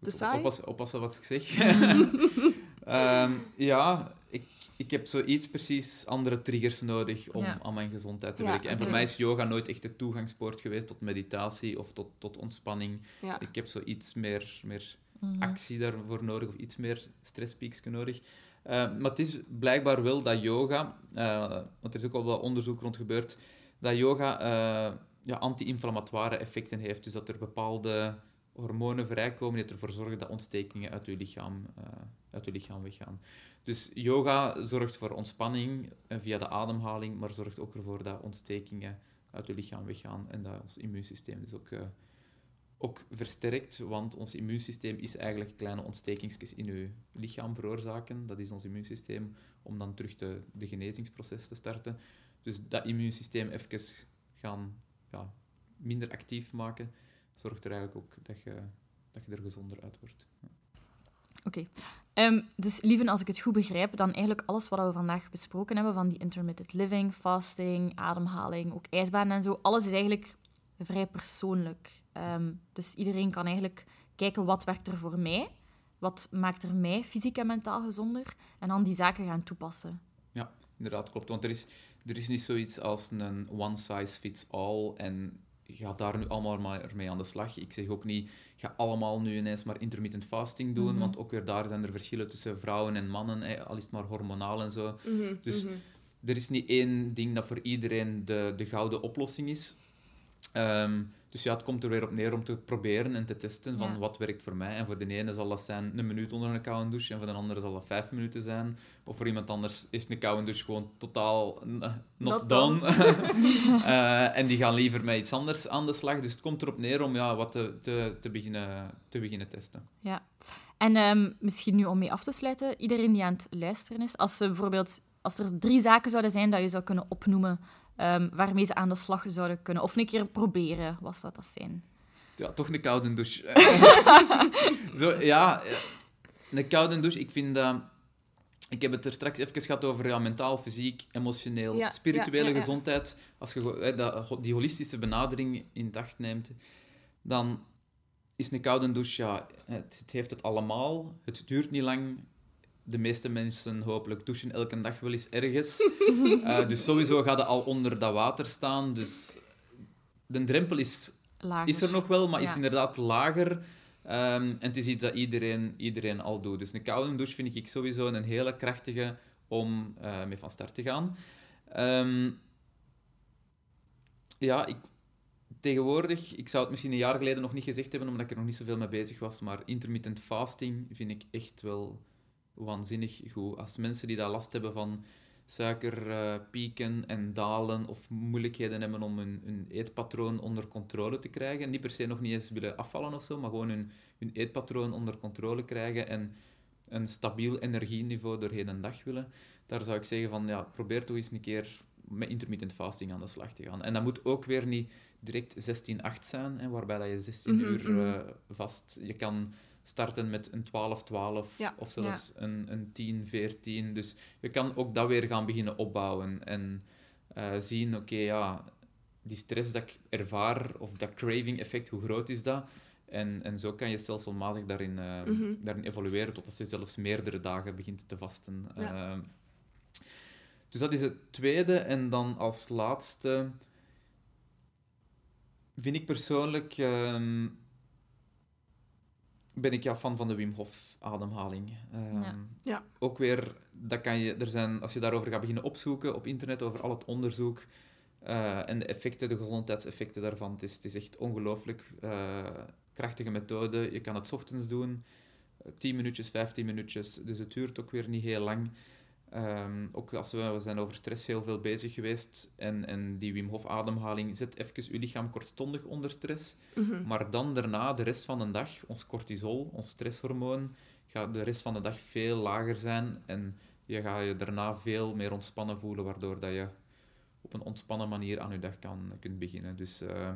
Te saai? Oppassen, oppassen wat ik zeg. Ehm, ja, ik, ik heb zoiets precies andere triggers nodig om Ja. aan mijn gezondheid te Ja, werken. En voor mij is yoga nooit echt de toegangspoort geweest tot meditatie of tot, tot ontspanning. Ja. Ik heb zoiets meer, meer Mhm. actie daarvoor nodig of iets meer stresspiekje nodig. Eh, maar het is blijkbaar wel dat yoga, eh, want er is ook al wat onderzoek rond gebeurd, dat yoga eh, ja, anti-inflammatoire effecten heeft. Dus dat er bepaalde hormonen vrijkomen die ervoor zorgen dat ontstekingen uit je lichaam, eh, uit je lichaam weggaan. Dus yoga zorgt voor ontspanning eh, via de ademhaling, maar zorgt ook ervoor dat ontstekingen uit je lichaam weggaan en dat ons immuunsysteem dus ook, eh, ook versterkt. Want ons immuunsysteem is eigenlijk kleine ontstekingsjes in je lichaam veroorzaken. Dat is ons immuunsysteem om dan terug de, de genezingsproces te starten. Dus dat immuunsysteem even gaan ja, minder actief maken, zorgt er eigenlijk ook dat je, dat je er gezonder uit wordt. Oké. Ehm, dus lieven, als ik het goed begrijp, dan eigenlijk alles wat we vandaag besproken hebben, van die intermittent living, fasting, ademhaling, ook ijsbanen en zo, alles is eigenlijk vrij persoonlijk. Ehm, dus iedereen kan eigenlijk kijken wat werkt er voor mij, wat maakt er mij fysiek en mentaal gezonder, en dan die zaken gaan toepassen. Inderdaad, klopt. Want er is, er is niet zoiets als een one size fits all en ga daar nu allemaal maar mee aan de slag. Ik zeg ook niet, ga allemaal nu ineens maar intermittent fasting doen, Mhm. want ook weer daar zijn er verschillen tussen vrouwen en mannen, hè, al is het maar hormonaal en zo. Mhm, Dus mhm. Er is niet één ding dat voor iedereen de, de gouden oplossing is. Ehm, Dus ja, het komt er weer op neer om te proberen en te testen van Ja. wat werkt voor mij. En voor de ene zal dat zijn een minuut onder een koude douche, en voor de andere zal dat vijf minuten zijn. Of voor iemand anders is een koude douche gewoon totaal eh, not, Not done. Eh, en die gaan liever met iets anders aan de slag. Dus het komt erop neer om ja, wat te, te, te, beginnen, te beginnen testen. Ja. En ehm, misschien nu om mee af te sluiten, iedereen die aan het luisteren is, als, ze bijvoorbeeld, als er drie zaken zouden zijn dat je zou kunnen opnoemen ehm, waarmee ze aan de slag zouden kunnen, of een keer proberen, wat zou dat zijn? Ja, toch een koude douche. Zo, ja, een koude douche, ik vind dat... Ik heb het er straks even gehad over ja, mentaal, fysiek, emotioneel, Ja, spirituele ja, ja, ja. gezondheid. Als je go- hè, dat, die holistische benadering in het acht neemt, dan is een koude douche, ja, het, het heeft het allemaal. Het duurt niet lang. De meeste mensen hopelijk douchen elke dag wel eens ergens. Eh, dus sowieso gaat het al onder dat water staan. Dus de drempel is Lager. is er nog wel, maar Ja. is inderdaad lager. Ehm, en het is iets dat iedereen, iedereen al doet. Dus een koude douche vind ik sowieso een hele krachtige om eh, mee van start te gaan. Ehm, ja, ik, tegenwoordig, ik zou het misschien een jaar geleden nog niet gezegd hebben, omdat ik er nog niet zoveel mee bezig was, maar intermittent fasting vind ik echt wel waanzinnig goed. Als mensen die daar last hebben van suikerpieken en dalen of moeilijkheden hebben om hun, hun eetpatroon onder controle te krijgen, niet per se nog niet eens willen afvallen of zo, maar gewoon hun, hun eetpatroon onder controle krijgen en een stabiel energieniveau doorheen een dag willen, daar zou ik zeggen van, ja, probeer toch eens een keer met intermittent fasting aan de slag te gaan. En dat moet ook weer niet direct 16-8 zijn, hè, waarbij dat je 16 Mhm, uur mhm. eh, vast... Je kan starten met een 12-12 Ja. of zelfs een, een 10-14. Dus je kan ook dat weer gaan beginnen opbouwen en eh, zien, oké, ja, die stress dat ik ervaar, of dat craving-effect, hoe groot is dat? En, en zo kan je stelselmatig daarin, eh, Mhm. daarin evolueren totdat je zelfs meerdere dagen begint te vasten. Ja. Eh, dus dat is het tweede. En dan als laatste vind ik persoonlijk... ehm, ben ik ja fan van de Wim Hof ademhaling. Ehm, Ja. Ja. Ook weer, dat kan je, er zijn, als je daarover gaat beginnen opzoeken op internet, over al het onderzoek eh, en de effecten, de gezondheidseffecten daarvan, het is, het is echt ongelooflijk eh, krachtige methode. Je kan het 's ochtends doen, eh, 10 minuutjes, 15 minuutjes, dus het duurt ook weer niet heel lang. Ehm, ook als we, we zijn over stress heel veel bezig geweest en, en die Wim Hof ademhaling zet even je lichaam kortstondig onder stress. Mhm. Maar dan daarna, de rest van de dag, ons cortisol, ons stresshormoon, gaat de rest van de dag veel lager zijn. En je gaat je daarna veel meer ontspannen voelen, waardoor dat je op een ontspannen manier aan je dag kan, kunt beginnen. Dus eh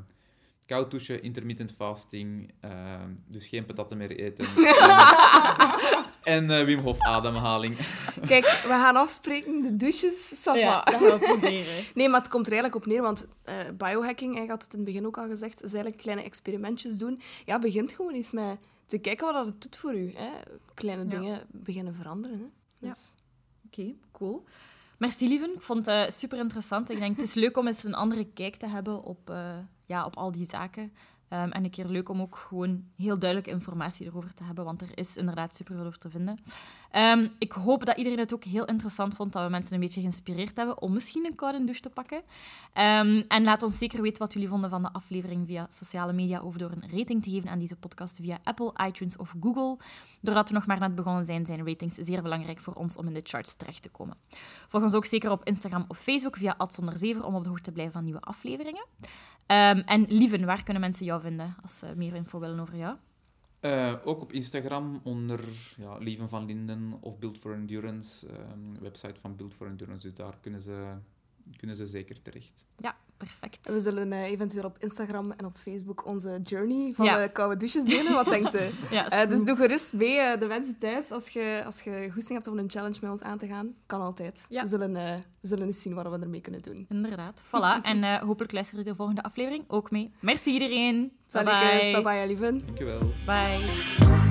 koud douchen, intermittent fasting, eh, dus geen patatten meer eten. en eh, Wim Hof ademhaling. Kijk, we gaan afspreken, de douches. Ja, dat gaan we proberen. Nee, maar het komt er eigenlijk op neer, want eh, biohacking, ik had het in het begin ook al gezegd, is eigenlijk kleine experimentjes doen. Ja, begint gewoon eens met te kijken wat dat het doet voor u. Hè. Kleine Ja. dingen beginnen veranderen. Hè. Ja. Dus, Oké, cool. Merci, lieven. Ik vond het super interessant. Ik denk het is leuk om eens een andere kijk te hebben op, eh, ja, op al die zaken. Ehm, en een keer leuk om ook gewoon heel duidelijke informatie erover te hebben, want er is inderdaad superveel over te vinden. Ehm, ik hoop dat iedereen het ook heel interessant vond, dat we mensen een beetje geïnspireerd hebben om misschien een koude douche te pakken. Ehm, en laat ons zeker weten wat jullie vonden van de aflevering via sociale media of door een rating te geven aan deze podcast via Apple, iTunes of Google. Doordat we nog maar net begonnen zijn, zijn ratings zeer belangrijk voor ons om in de charts terecht te komen. Volg ons ook zeker op Instagram of Facebook via @zonderzever om op de hoogte te blijven van nieuwe afleveringen. Ehm, en Lieven, waar kunnen mensen jou vinden als ze meer info willen over jou? Eh, ook op Instagram onder ja, Lieven van Linden of Build for Endurance, ehm, website van Build for Endurance. Dus daar kunnen ze, kunnen ze zeker terecht. Ja, perfect. we zullen eh, eventueel op Instagram en op Facebook onze journey van Ja. de koude douches delen. Wat denkt u? Ja, Eh, dus goed. doe gerust mee, eh, de mensen thuis, als je, als je goesting hebt om een challenge met ons aan te gaan. Kan altijd. Ja. We, zullen, eh, we zullen eens zien wat we ermee kunnen doen. Inderdaad. Voilà. En eh, hopelijk luisteren jullie de volgende aflevering ook mee. Merci iedereen. Bye-bye. bye bye, lieven. Dankjewel. Bye.